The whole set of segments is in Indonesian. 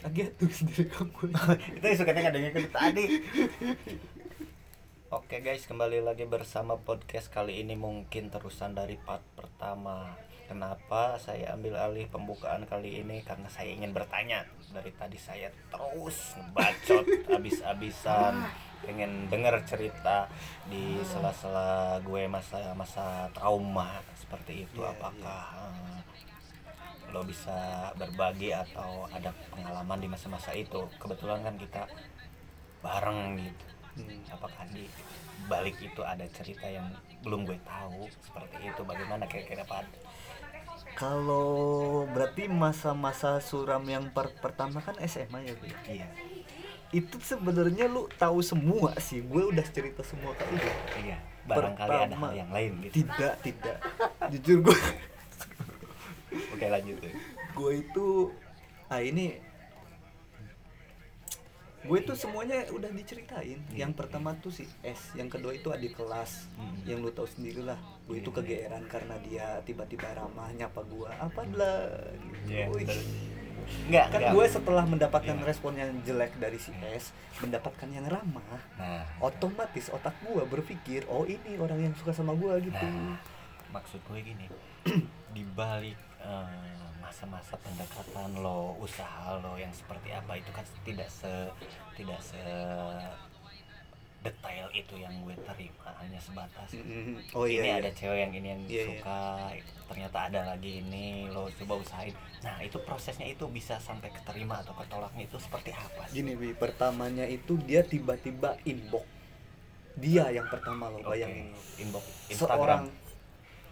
kaget tuh sendiri kamu itu yang suka dengar ke tadi Oke guys, kembali lagi bersama podcast kali ini mungkin terusan dari part pertama. Kenapa saya ambil alih pembukaan kali ini? Karena saya ingin bertanya. Dari tadi saya terus ngebacot abis-abisan, pengen denger cerita di sela-sela gue masa-masa trauma seperti itu. Iya, Apakah eh, lo bisa berbagi atau ada pengalaman di masa-masa itu? Kebetulan kan kita bareng gitu Hmm. apakah di balik itu ada cerita yang belum gue tahu seperti itu bagaimana kira-kira Pak kalau berarti masa-masa suram yang per- pertama kan SMA ya Bu? iya itu sebenarnya lu tahu semua sih gue udah cerita semua ke lu iya barangkali ada Pertama. hal yang lain gitu tidak tidak jujur gue oke lanjut deh. gue itu ah ini gue itu semuanya udah diceritain Iya. yang pertama tuh si S yang kedua itu adik kelas Hmm. yang lu tahu sendiri lah gue itu Iya. kegeeran karena dia tiba-tiba ramah nyapa gue apa lah Iya, Wih. betul. enggak kan gue setelah mendapatkan Iya. respon yang jelek dari si S mendapatkan yang ramah nah otomatis otak gue berpikir oh ini orang yang suka sama gue gitu Nah, maksud gue gini di eh, masa-masa pendekatan lo usaha lo yang seperti apa itu kan tidak se tidak se detail itu yang gue terima hanya sebatas Mm, oh ini iya, ada iya. cewek yang ini yang Iya, iya. suka ternyata ada lagi ini lo coba usahain nah itu prosesnya itu bisa sampai keterima atau ketolaknya itu seperti apa sih Gini Wi, pertamanya itu dia tiba-tiba inbox. Dia yang pertama lo bayangin lo. inbox Seorang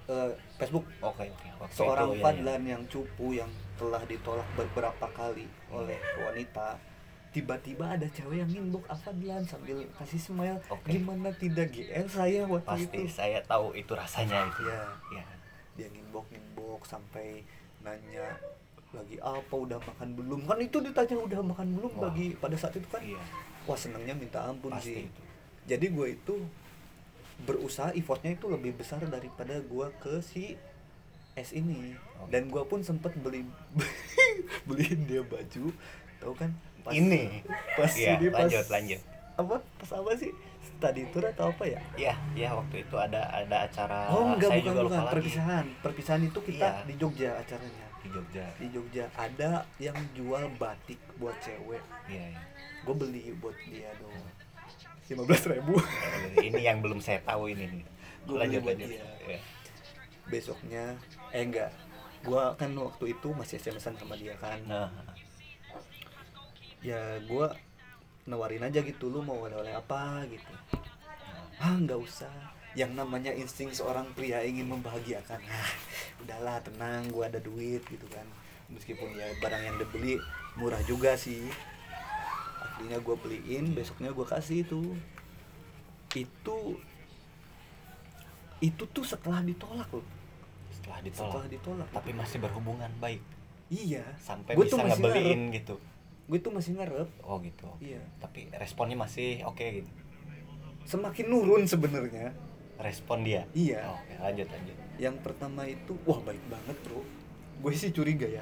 Eh, Facebook, oke oke Waktu seorang itu, iya, iya. Fadlan yang cupu yang telah ditolak beberapa kali oleh wanita. Tiba-tiba ada cewek yang inbox Fadlan sambil kasih smile. Oke. Gimana tidak GL saya waktu pasti itu. saya tahu itu rasanya itu Ya, ya dia inbox inbox sampai nanya lagi apa udah makan belum kan itu ditanya udah makan belum Wah. bagi pada saat itu kan iya wah senangnya minta ampun pasti sih itu jadi gue itu berusaha effortnya itu lebih besar daripada gue ke si S ini. Oh, dan gue pun sempet beli beliin dia baju tahu kan pas ini. pas iya ini pas lanjut lanjut. apa pas apa sih? Study tour atau apa ya? Iya, iya waktu itu ada ada acara oh enggak saya bukan juga bukan lupa lagi. perpisahan. Perpisahan itu kita Iya. di Jogja acaranya. Di Jogja. di Jogja. Ada yang jual batik buat cewek. Iya, iya. gue beli buat dia dong lima belas ribu. Ini yang belum saya tahu ini nih. Lanjut lanjut. Iya. besoknya eh enggak. Gua kan waktu itu masih SMS-an sama dia kan. Nah, ya gua nawarin aja gitu lu mau oleh-oleh apa? gitu. Ah nggak usah. Yang namanya insting seorang pria ingin membahagiakan. Ah udahlah tenang gua ada duit gitu kan. Meskipun ya barang yang dibeli murah juga sih akhirnya gua beliin besoknya gua kasih itu itu itu tuh setelah ditolak loh setelah setelah ditolak, ditolak tapi masih berhubungan baik iya sampai Gua bisa tuh ngebeliin ngarep. gitu. gue tuh masih ngarep Oh gitu. iya Tapi responnya masih oke gitu. semakin nurun sebenarnya Respon dia. Iya. Oh, Oke, lanjut lanjut. yang pertama itu wah baik banget bro gue sih curiga ya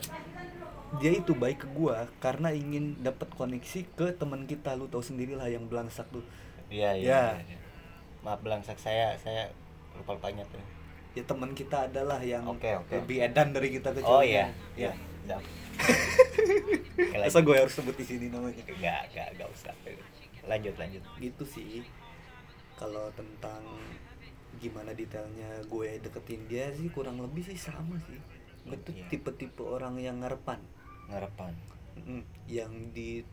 dia itu baik ke gua karena ingin dapat koneksi ke teman kita lu tahu sendirilah yang belangsak tuh Iya, iya. Ya. iya, iya. Maaf belangsak saya saya lupa lupa ingat tuh. ya teman kita adalah yang Oke, oke. lebih edan dari kita ke Oh iya. ya Iya. Oke, masa gue harus sebut di sini namanya Enggak, enggak, enggak usah. Lanjut, lanjut. gitu sih kalau tentang gimana detailnya gue deketin dia sih kurang lebih sih sama sih gue tuh Iya. tipe-tipe orang yang ngarepan Ngarepan. Mm, yang di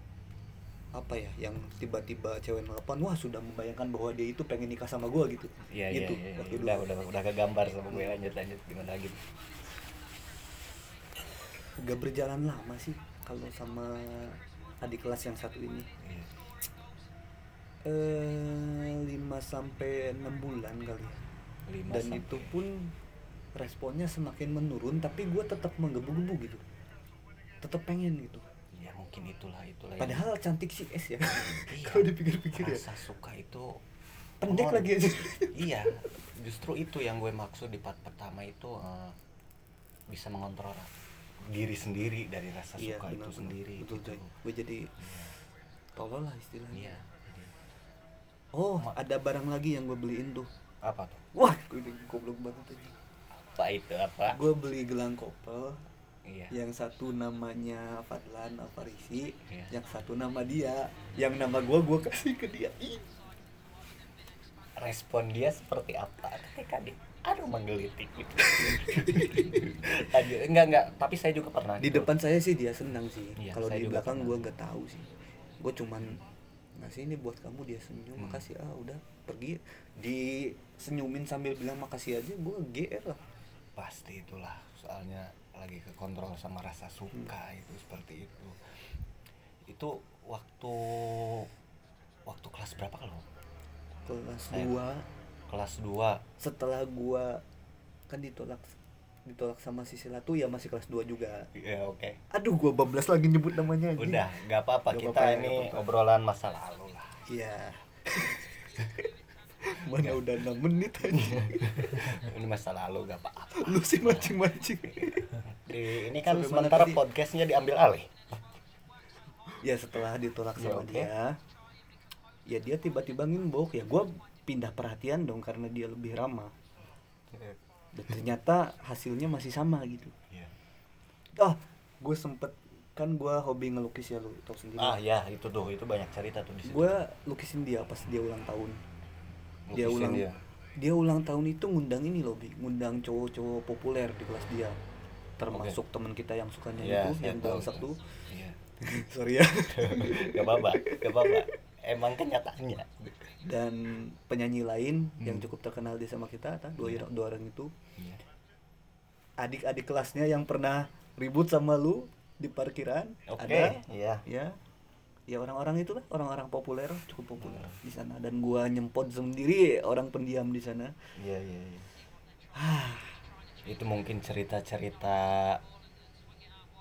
apa ya yang tiba-tiba cewek nelpon wah sudah membayangkan bahwa dia itu pengen nikah sama gue gitu. Iya, iya, gitu. iya. waktu Udah, udah, udah kegambar sama gue lanjut, lanjut. Gimana lagi? agak berjalan lama sih kalau sama adik kelas yang satu ini. Iya. eh 5 sampai 6 bulan kali ya. Lima dan sampai- itu pun responnya semakin menurun tapi gue tetap menggebu-gebu gitu tetap pengen gitu. Ya mungkin itulah itulah yang- padahal cantik sih S ya. Iya. kalau dipikir-pikir ya. Rasa suka itu pendek lagi aja. Iya justru itu yang gue maksud di part pertama itu eh, bisa mengontrol diri sendiri dari rasa iya suka benar, itu sendiri betul gitu. gue jadi tolol lah istilahnya. Iya jadi, oh ada barang lagi yang gue beliin tuh. Apa tuh? Wah gue goblok banget ini. Apa itu apa? Gue beli gelang kopel iya. Yang satu namanya Fadlan Alfarisi Iya. yang satu nama dia yang nama gue gue kasih ke dia. Ih, respon dia seperti apa ketika dia aduh menggelitik gitu? Lanjut. enggak enggak tapi saya juga pernah di gitu. depan saya sih dia senang sih. Iya, kalau di belakang gue nggak tahu sih. Gue cuman ngasih ini buat kamu dia senyum Hmm. makasih. Ah udah pergi. Di senyumin sambil bilang makasih aja gue gr lah. Pasti itulah soalnya lagi ke kontrol sama rasa suka Hmm. itu seperti itu. Itu waktu waktu kelas berapa kalau? Kelas Saya- 2 kelas 2 setelah gua kan ditolak ditolak sama si Sila tuh ya masih kelas 2 juga. Ya oke. Aduh gua bablas lagi nyebut namanya anjing. udah nggak apa-apa. Kita apa-apa ya, ini nggak apa-apa. obrolan masa lalu lah. Iya mana udah 6 menit aja. Ini masa lalu gak apa-apa. Lu sih mancing-mancing. Di- ini kan Sampai sementara podcastnya diambil alih. Ya setelah ditolak Ya, sama oke. dia ya dia tiba-tiba ngimbok. Ya gua pindah perhatian dong karena dia lebih ramah. Dan ternyata hasilnya masih sama gitu. Iya. ah gue sempet kan gua hobi ngelukis ya lu tau sendiri. Ah ya itu tuh itu banyak cerita tuh di situ. Gue lukisin dia pas dia ulang tahun dia ulang dia. dia. ulang tahun itu ngundang ini loh bi ngundang cowok-cowok populer di kelas dia termasuk teman kita yang sukanya Iya, itu yang tahu tuh Iya. sorry ya gak apa-apa gak apa-apa emang kenyataannya dan penyanyi lain yang Hmm. cukup terkenal di sama kita ta, dua, Iya. dua orang itu Iya. adik-adik kelasnya yang pernah ribut sama lu di parkiran oke ada iya ya ya orang-orang itu lah orang-orang populer cukup populer Hmm. di sana dan gua nyempot sendiri orang pendiam di sana iya iya iya. itu mungkin cerita-cerita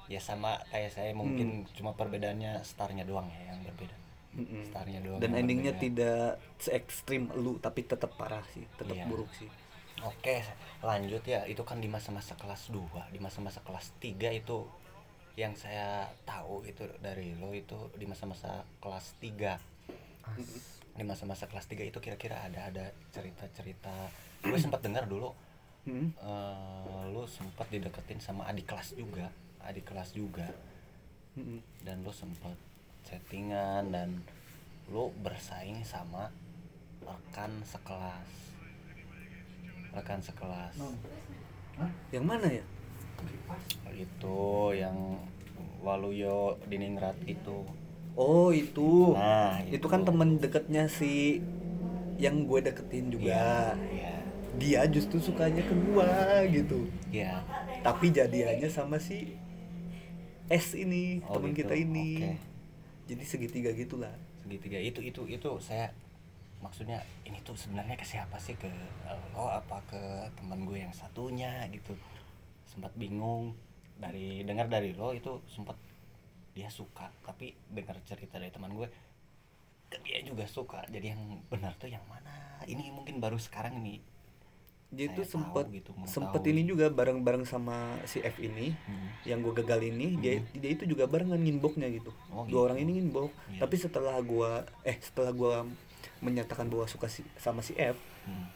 ya sama kayak saya mungkin cuma perbedaannya starnya doang ya yang berbeda Mm-mm. starnya doang dan endingnya berbeda. tidak se ekstrim lu tapi tetap parah sih tetap Iya. buruk sih Oke, lanjut ya. Itu kan di masa-masa kelas 2, di masa-masa kelas 3 itu yang saya tahu itu dari lo itu di masa-masa kelas 3. Di masa-masa kelas 3 itu kira-kira ada ada cerita-cerita. Gue sempat dengar dulu Mm. eh lo sempat dideketin sama adik kelas juga, adik kelas juga. Mm-mm. Dan lo sempat chattingan dan lo bersaing sama rekan sekelas. Rekan sekelas. yang mana ya itu yang Waluyo Diningrat itu. Oh itu. Nah, itu itu. kan temen deketnya si yang gue deketin juga. Ya dia justru sukanya ke gua gitu. Ya tapi jadiannya sama si S ini Oh, temen gitu. kita ini. Oke. jadi segitiga gitulah. Segitiga. Itu itu itu saya maksudnya ini tuh sebenarnya ke siapa sih? Ke lo apa ke teman gue yang satunya gitu sempat bingung dari dengar dari lo itu sempat dia suka tapi dengar cerita dari teman gue dia juga suka jadi yang benar tuh yang mana ini mungkin baru sekarang nih dia tuh tahu sempet gitu, tahu ini gitu. juga bareng-bareng sama si F ini Hmm. yang gue gagal ini dia dia itu juga barengan nginboknya gitu Oh, dua gitu. orang ini nginbok Iya. tapi setelah gua eh setelah gua menyatakan bahwa suka si, sama si F Hmm.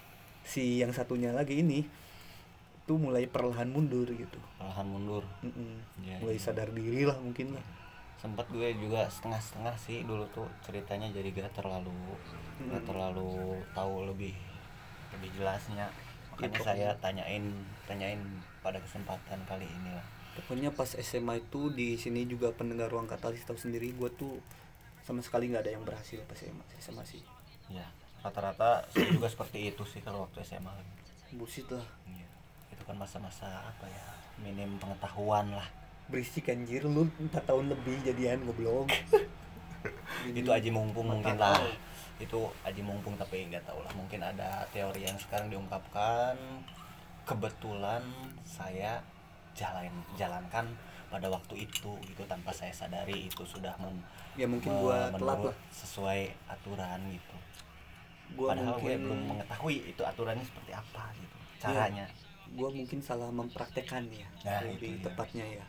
si yang satunya lagi ini tuh mulai perlahan mundur gitu perlahan mundur Mm-mm. Iya, mulai iya. sadar diri lah mungkin lah sempat gue juga setengah-setengah sih dulu tuh ceritanya jadi gak terlalu gak Hmm. terlalu tahu lebih lebih jelasnya makanya Gitu. saya tanyain tanyain pada kesempatan kali ini lah pokoknya pas SMA itu di sini juga pendengar ruang katalis tahu sendiri gua tuh sama sekali nggak ada yang berhasil pas SMA SMA sih ya rata-rata juga seperti itu sih kalau waktu SMA bullshit lah Iya. Kan masa-masa apa ya minim pengetahuan lah. Berisik anjir. Lu 4 tahun lebih jadian goblok. Itu aji mumpung mungkin lah. Itu aji mumpung tapi nggak tahu lah. Mungkin ada teori yang sekarang diungkapkan. Kebetulan saya jalan jalankan pada waktu itu gitu. Tanpa saya sadari itu sudah mem, ya mungkin me- gua telat lah. sesuai aturan gitu. Gua padahal gue mungkin belum mengetahui itu aturannya seperti apa gitu. Caranya gua mungkin salah mempraktekkan ya Nah, lebih itu tepatnya ya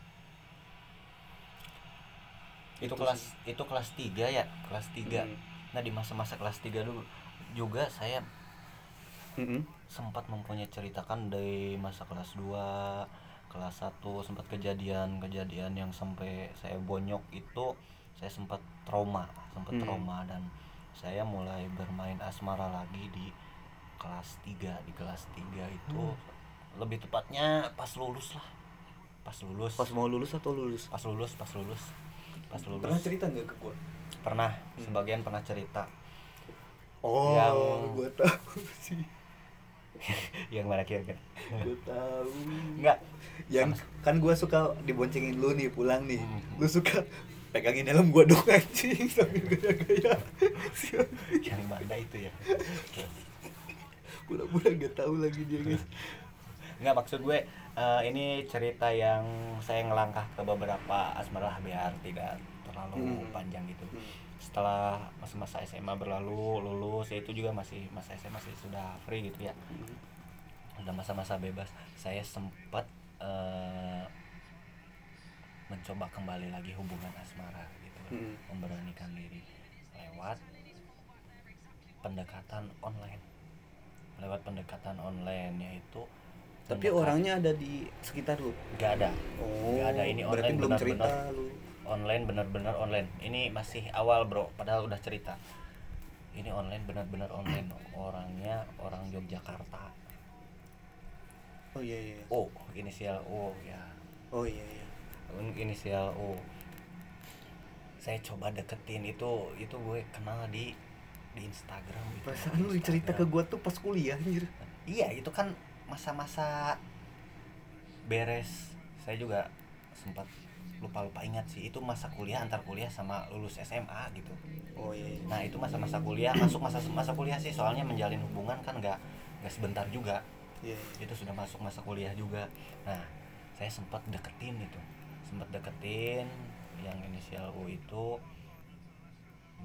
itu Itu kelas itu kelas 3 ya kelas 3 Hmm. nah di masa-masa kelas 3 dulu juga saya Mm-mm. sempat mempunyai ceritakan dari masa kelas 2 kelas 1 sempat kejadian-kejadian yang sampai saya bonyok itu saya sempat trauma sempat Hmm. trauma dan saya mulai bermain asmara lagi di kelas 3 di kelas 3 itu lebih tepatnya pas lulus lah. Pas lulus. Pas mau lulus atau lulus? Pas lulus pas lulus. Pas lulus. Pernah cerita nggak ke gua? Pernah. Hmm. sebagian pernah cerita. Oh Yang- gua tahu sih. Yang mana kira-kira? Gua tahu. Enggak yang kan gua suka diboncengin lu nih pulang nih. Hmm. lu suka pegangin helm gua dong anjing. Sambil gaya-gaya. Yang mana itu ya? Pura-pura gak tahu lagi dia guys Enggak maksud gue eh, ini cerita yang saya ngelangkah ke beberapa asmara biar tidak terlalu Hmm. panjang gitu. Hmm. Setelah masa-masa SMA berlalu, lulus ya itu juga masih masa SMA masih sudah free gitu ya. Udah masa-masa bebas. Saya sempat eh, mencoba kembali lagi hubungan asmara gitu. Hmm. Memberanikan diri lewat pendekatan online. Lewat pendekatan online yaitu tapi orangnya ada di sekitar lu? Nggak ada. Oh Nggak ada, ini berarti online belum benar-benar. cerita lu. online benar-benar online. Ini masih awal bro. Padahal udah cerita. Ini online benar-benar online. Orangnya orang Yogyakarta. Oh iya iya O inisial O ya. Oh iya iya. Inisial O. Saya coba deketin itu itu gue kenal di di Instagram. Perasaan lu cerita ke gua tuh pas kuliah anjir. Iya itu kan masa-masa beres saya juga sempat lupa-lupa ingat sih itu masa kuliah antar kuliah sama lulus SMA gitu oh iya, iya. nah itu masa-masa kuliah masuk masa masa kuliah sih soalnya menjalin hubungan kan nggak nggak sebentar juga iya iya. itu sudah masuk masa kuliah juga nah saya sempat deketin itu sempat deketin yang inisial U itu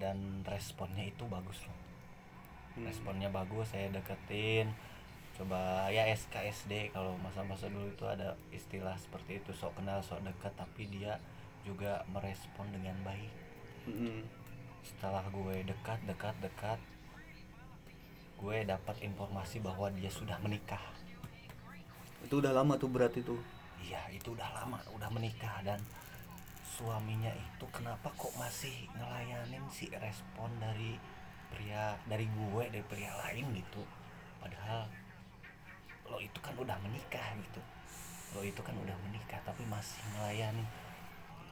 dan responnya itu bagus loh Hmm. responnya bagus saya deketin coba ya SKSD kalau masa-masa dulu itu ada istilah seperti itu. Sok kenal sok dekat tapi dia juga merespon dengan baik. Mm-mm. setelah gue dekat dekat dekat gue dapat informasi bahwa dia sudah menikah. Itu udah lama tuh berarti tuh iya itu udah lama udah menikah. Dan suaminya itu kenapa kok masih ngelayanin si respon dari pria dari gue dari pria lain gitu? Padahal lo itu kan udah menikah gitu. Lo itu kan udah menikah tapi masih melayani.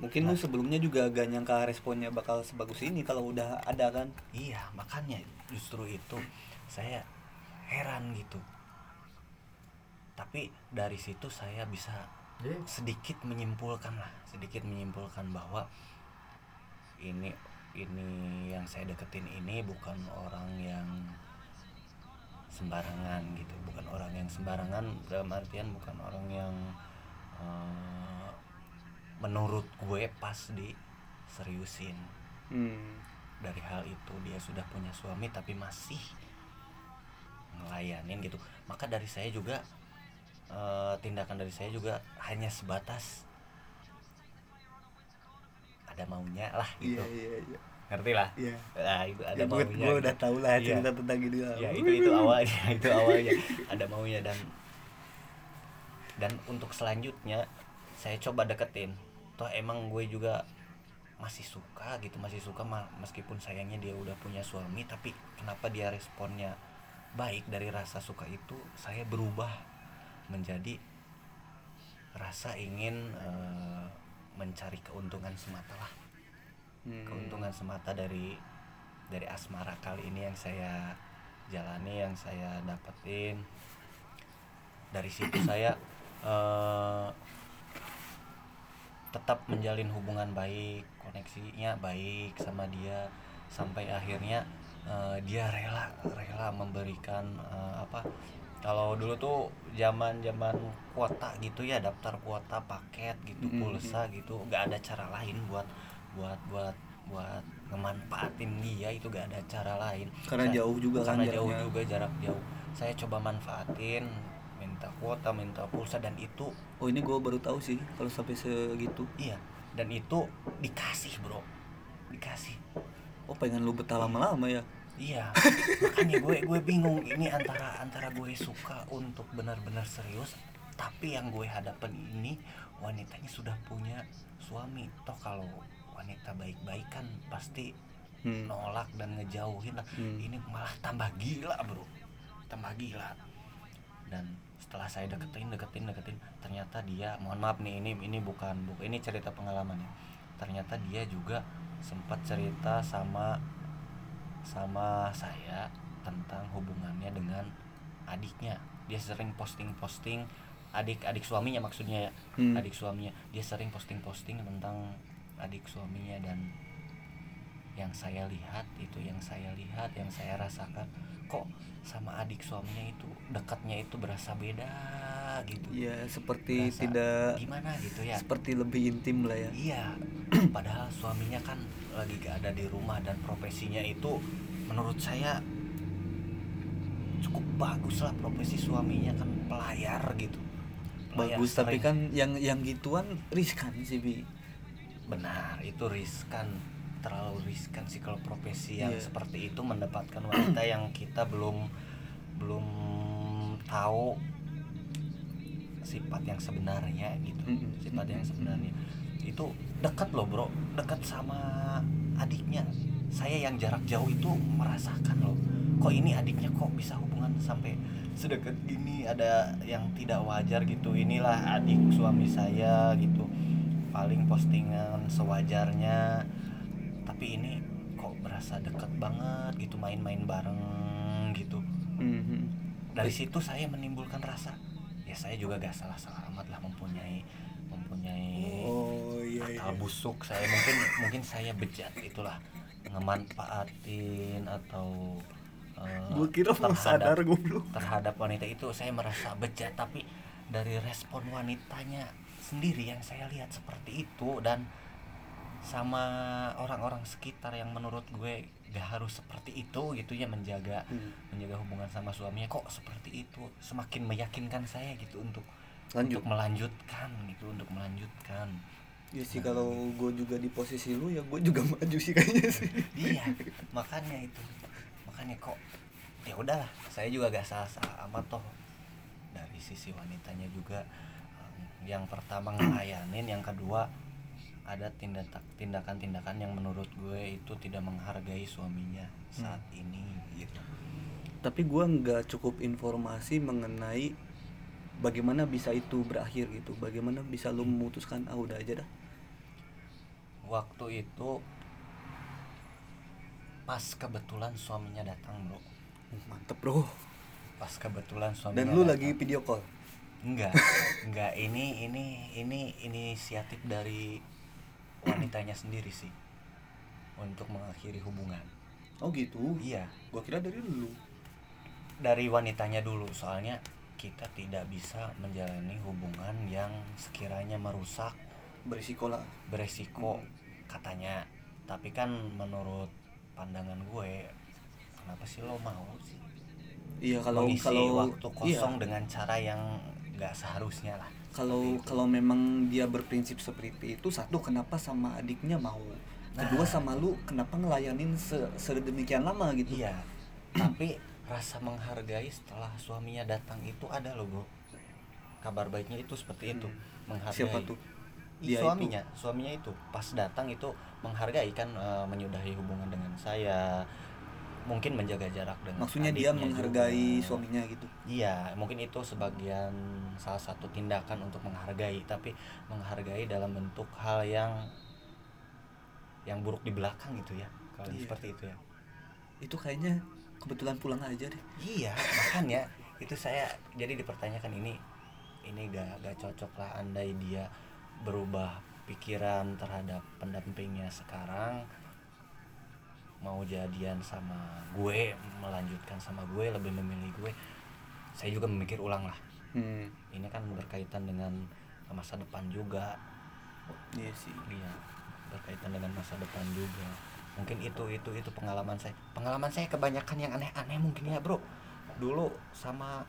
Mungkin lu sebelumnya juga gak nyangka responnya bakal sebagus ini kalau udah ada kan? Iya makanya justru itu saya heran gitu. Tapi dari situ saya bisa sedikit menyimpulkan lah sedikit menyimpulkan bahwa ini ini yang saya deketin ini bukan orang yang sembarangan gitu. Bukan orang yang sembarangan dalam artian bukan orang yang eh, menurut gue pas di seriusin hmm. dari hal itu dia sudah punya suami tapi masih ngelayanin gitu. Maka dari saya juga eh, tindakan dari saya juga hanya sebatas ada maunya lah gitu. Iya iya iya ngerti lah iya nah, itu ada ya, gue, maunya gue udah gitu. tahu lah Iya. cerita tentang lah. ya itu itu awalnya itu awalnya ada maunya dan dan untuk selanjutnya saya coba deketin toh emang gue juga masih suka gitu masih suka ma- meskipun sayangnya dia udah punya suami tapi kenapa dia responnya baik dari rasa suka itu saya berubah menjadi rasa ingin eh, mencari keuntungan semata lah Hmm. keuntungan semata dari dari asmara kali ini yang saya jalani yang saya dapetin dari situ saya eh, tetap menjalin hubungan baik koneksinya baik sama dia sampai akhirnya eh, dia rela rela memberikan eh, apa kalau dulu tuh zaman zaman kuota gitu ya daftar kuota paket gitu Mm-mm. pulsa gitu nggak ada cara lain buat buat buat buat ngemanfaatin dia itu gak ada cara lain. Karena Saya- jauh juga kan karena jauh jaraknya. juga jarak jauh. Saya coba manfaatin minta kuota minta pulsa dan itu oh ini gue baru tahu sih kalau sampai segitu. Iya dan itu dikasih bro. Dikasih. Oh pengen lu betah lama-lama ya? Iya. Makanya gue gue bingung ini antara antara gue suka untuk benar-benar serius tapi yang gue hadapin ini wanitanya sudah punya suami. Toh kalau wanita baik-baik kan pasti Hmm. nolak dan ngejauhin lah. Hmm. ini malah tambah gila bro. Tambah gila. Dan setelah saya deketin deketin deketin ternyata dia mohon maaf nih ini ini bukan bukan ini cerita pengalaman ya ternyata dia juga sempat cerita sama sama saya tentang hubungannya dengan adiknya. Dia sering posting posting adik adik suaminya maksudnya ya. Hmm. adik suaminya. Dia sering posting posting tentang adik suaminya dan yang saya lihat itu yang saya lihat yang saya rasakan kok sama adik suaminya itu dekatnya itu berasa beda gitu. Ya seperti Berasa tidak gimana gitu ya? seperti lebih intim lah ya. Iya padahal suaminya kan lagi gak ada di rumah dan profesinya itu menurut saya cukup bagus lah profesi suaminya kan pelayar gitu. Pelayar bagus tapi sering- kan yang yang gituan riskan sih bi benar itu riskan terlalu riskan sih kalau profesi yang Iya. seperti itu mendapatkan wanita yang kita belum belum tahu sifat yang sebenarnya gitu Mm-mm. sifat yang sebenarnya itu dekat loh bro dekat sama adiknya saya yang jarak jauh itu merasakan loh kok ini adiknya kok bisa hubungan sampai sedekat gini ada yang tidak wajar gitu inilah adik suami saya gitu paling postingan sewajarnya. Tapi ini kok berasa deket banget gitu main-main bareng gitu. Mhm. dari situ saya menimbulkan rasa ya saya juga gak salah-salah amat lah mempunyai mempunyai oh iya iya. akal busuk. Saya mungkin mungkin saya bejat itulah ngemanfaatin atau gue kira terhadap- sadar terhadap wanita itu. Saya merasa bejat tapi dari respon wanitanya sendiri yang saya lihat seperti itu dan sama orang-orang sekitar yang menurut gue gak harus seperti itu gitu ya menjaga Hmm. menjaga hubungan sama suaminya kok seperti itu? Semakin meyakinkan saya gitu untuk lanjut. untuk melanjutkan gitu untuk melanjutkan. Ya sih kalau gue juga di posisi lu ya gue juga maju sih kayaknya sih. Iya makanya itu. Makanya kok ya udahlah saya juga gak salah salah amat toh. Dari sisi wanitanya juga yang pertama ngelayanin yang kedua ada tindakan tindakan-tindakan yang menurut gue itu tidak menghargai suaminya saat ini gitu. Tapi gue nggak cukup informasi mengenai bagaimana bisa itu berakhir gitu. Bagaimana bisa lu memutuskan ah udah aja dah. Waktu itu pas kebetulan suaminya datang bro. Mantep bro. Pas kebetulan suaminya dan lu datang. lagi video call Enggak, enggak. Ini ini ini inisiatif dari wanitanya sendiri sih untuk mengakhiri hubungan. oh gitu Iya, gue kira dari dulu dari wanitanya dulu. Soalnya kita tidak bisa menjalani hubungan yang sekiranya merusak, berisiko lah beresiko katanya. Tapi kan menurut pandangan gue, kenapa sih lo mau sih iya kalau mengisi kalau waktu iya, kosong dengan cara yang nggak seharusnya lah. kalau itu. kalau memang dia berprinsip seperti itu satu kenapa sama adiknya mau kedua Nah. sama lu kenapa ngelayanin se- sedemikian lama gitu Iya, tapi rasa menghargai setelah suaminya datang itu ada loh bro. Kabar baiknya itu seperti itu, Hmm. menghargai. siapa tuh Dia suaminya, suaminya itu pas datang itu menghargai kan eh, menyudahi hubungan dengan saya, mungkin menjaga jarak dengan. maksudnya dia menghargai juga. suaminya gitu Iya, mungkin itu sebagian salah satu tindakan untuk menghargai, tapi menghargai dalam bentuk hal yang yang buruk di belakang gitu ya. Kalau Iya. seperti itu ya. itu kayaknya kebetulan pulang aja deh Iya, makanya itu saya jadi dipertanyakan ini ini gak gak cocok lah andai dia berubah pikiran terhadap pendampingnya sekarang mau jadian sama gue melanjutkan sama gue lebih memilih gue saya juga memikir ulang lah. Hmm. ini kan berkaitan dengan masa depan juga. Iya sih. Iya berkaitan dengan masa depan juga. Mungkin itu itu itu pengalaman saya. Pengalaman saya kebanyakan yang aneh-aneh mungkin ya bro. Dulu sama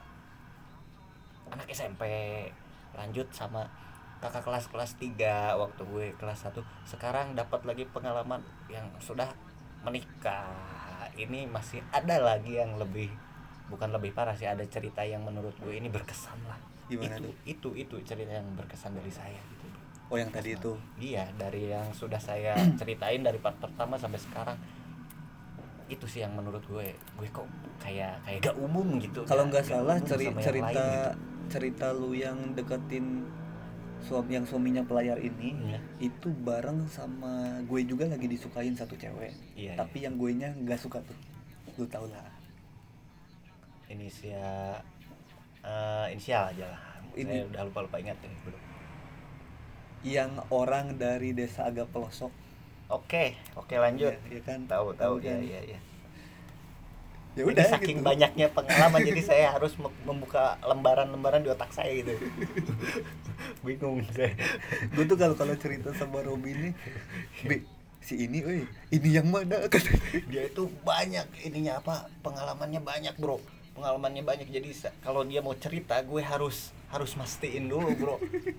anak SMP lanjut sama kakak kelas kelas 3 waktu gue kelas 1 sekarang dapat lagi pengalaman yang sudah menikah. Ini masih ada lagi yang lebih bukan lebih parah sih ada cerita yang menurut gue ini berkesan lah. Gimana itu tuh? itu itu cerita yang berkesan dari saya gitu. Oh yang tadi itu? Iya dari yang sudah saya ceritain dari part pertama sampai sekarang. Itu sih yang menurut gue gue kok kayak kayak gak umum gitu. Kalau nggak Gak salah ceri- cerita gitu. cerita lu yang deketin suami yang suaminya pelayar ini Iya. itu bareng sama gue juga lagi disukain satu cewek. Iya, tapi yang gue nya nggak suka tuh. Lu tau lah. Inisial eh, inisial aja lah. Ini- saya udah lupa lupa ingat ini belum yang orang dari desa agak pelosok. Oke oke lanjut. Iya, iya kan? Tahu tahu. Ya kan? ya ya ya udah saking gitu. banyaknya pengalaman jadi saya harus mem- membuka lembaran-lembaran di otak saya gitu bingung saya gue tuh kalau kalau cerita sama Robi ini Bi, si ini woi ini yang mana dia itu banyak ininya apa pengalamannya banyak bro pengalamannya banyak jadi kalau dia mau cerita gue harus harus mastiin dulu bro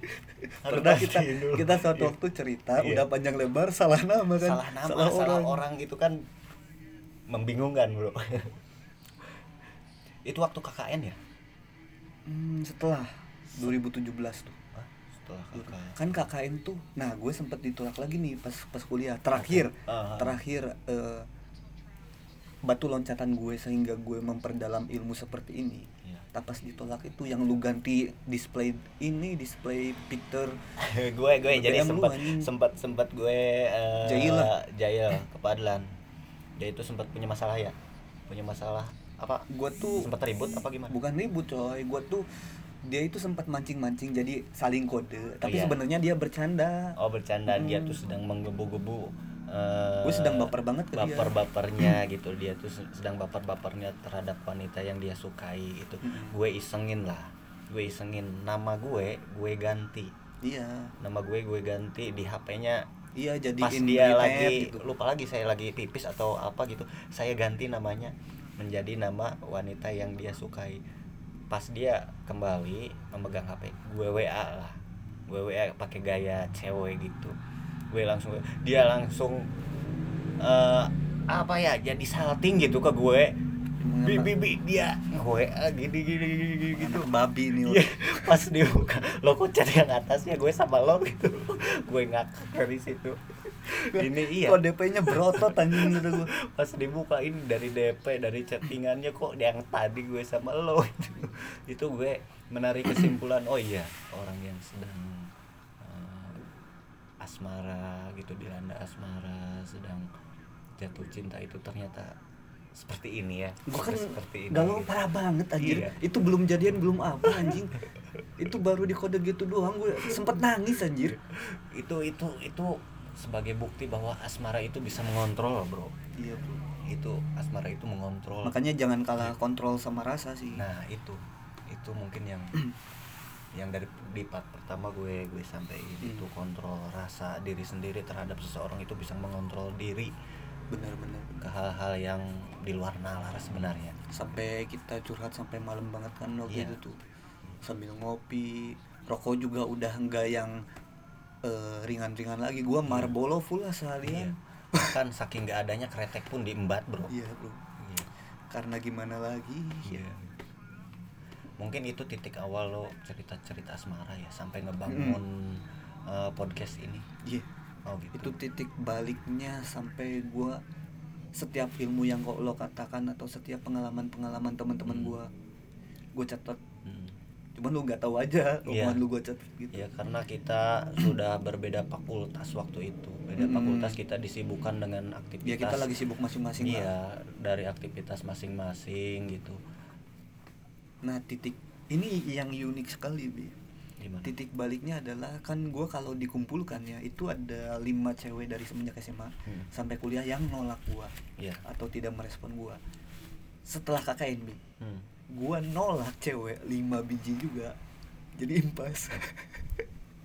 harus Pernah kita dulu. kita suatu Iya. waktu cerita Iya. udah panjang lebar salah nama kan salah nama salah, orang. gitu kan membingungkan bro itu waktu KKN ya? Hmm, setelah. 2017 tuh. Hah? setelah KKN kan KKN tuh nah gue sempet ditolak lagi nih pas pas kuliah. Terakhir Ah, ah. terakhir eh, batu loncatan gue sehingga gue memperdalam ilmu seperti ini. Iya. tak pas ditolak itu yang lu ganti display ini display picture. Gue gue jadi sempat sempat sempat gue uh, Jahil jahil ke Padlan. Dia itu sempat punya masalah ya? Punya masalah apa? Gue tuh sempat ribut apa gimana? Bukan ribut coy. Gue tuh dia itu sempat mancing-mancing jadi saling kode. Tapi Iya. sebenarnya dia bercanda. Oh bercanda. Dia Hmm. tuh sedang menggebu-gebu eh, Gue sedang baper banget ke dia. baper-bapernya gitu. Dia tuh se- sedang baper-bapernya terhadap wanita yang dia sukai gitu. Mm-mm. gue isengin lah. Gue isengin. Nama gue gue ganti. Iya. Nama gue gue ganti di HP-nya iya jadi pas dia lagi gitu. lupa lagi saya lagi pipis atau apa gitu. Saya ganti namanya menjadi nama wanita yang dia sukai. Pas dia kembali memegang HP gue WA lah. Gue WA pakai gaya cewek gitu. Gue langsung dia langsung eh apa ya jadi salting gitu ke gue. Bi bi bi dia WA gini gini gini, gini gitu. Babi nih. Iya, pas dibuka lo kok chat yang atasnya? Gue sama lo gitu. Gue ngakak dari situ ini iya. Kok DP-nya berotot anjing gitu gue pas dibuka ini dari DP dari chattingannya kok yang tadi gue sama lo itu. Itu gue menarik kesimpulan oh iya orang yang sedang eh, asmara gitu dilanda asmara sedang jatuh cinta itu ternyata seperti ini ya. Gue kan seperti ini galau gitu. parah banget anjir Iya. itu belum jadian belum apa anjing. Itu baru di kode gitu doang gue sempet nangis anjir. Itu itu itu sebagai bukti bahwa asmara itu bisa mengontrol bro. Iya bro. Itu asmara itu mengontrol. Makanya jangan kalah kontrol sama rasa sih. Nah itu. Itu mungkin yang yang dari di part pertama gue gue sampaikan Hmm. itu kontrol rasa diri sendiri terhadap seseorang itu bisa mengontrol diri bener-bener ke hal-hal yang di luar nalar sebenarnya. Sampai kita curhat sampai malam banget kan waktu Iya. itu tuh. Sambil ngopi. Rokok juga udah enggak yang eh, ringan-ringan lagi gua Marlboro full lah iya seharian bahkan saking gak adanya kretek pun diembat bro iya bro Iya. karena gimana lagi Iya. Mungkin itu titik awal lo cerita-cerita asmara ya sampai ngebangun eh, podcast ini. iya Oh gitu. itu titik baliknya sampai gua setiap ilmu yang kok lo katakan atau setiap pengalaman-pengalaman teman-teman Hmm. gua gue catat. Cuman lu nggak tahu aja Iya. omongan lu gue catat gitu Ya karena kita sudah berbeda fakultas waktu itu. Beda Mm-mm. fakultas kita disibukkan dengan aktivitas. ya kita lagi sibuk masing-masing. Iya, dari aktivitas masing-masing gitu. nah titik ini yang unik sekali bi Gimana? titik baliknya adalah kan gue kalau dikumpulkan ya itu ada lima cewek dari semenjak SMA Hmm. sampai kuliah yang nolak gue Iya. atau tidak merespon gue setelah KKN bi Hmm. Gue nolak cewek lima biji juga jadi impas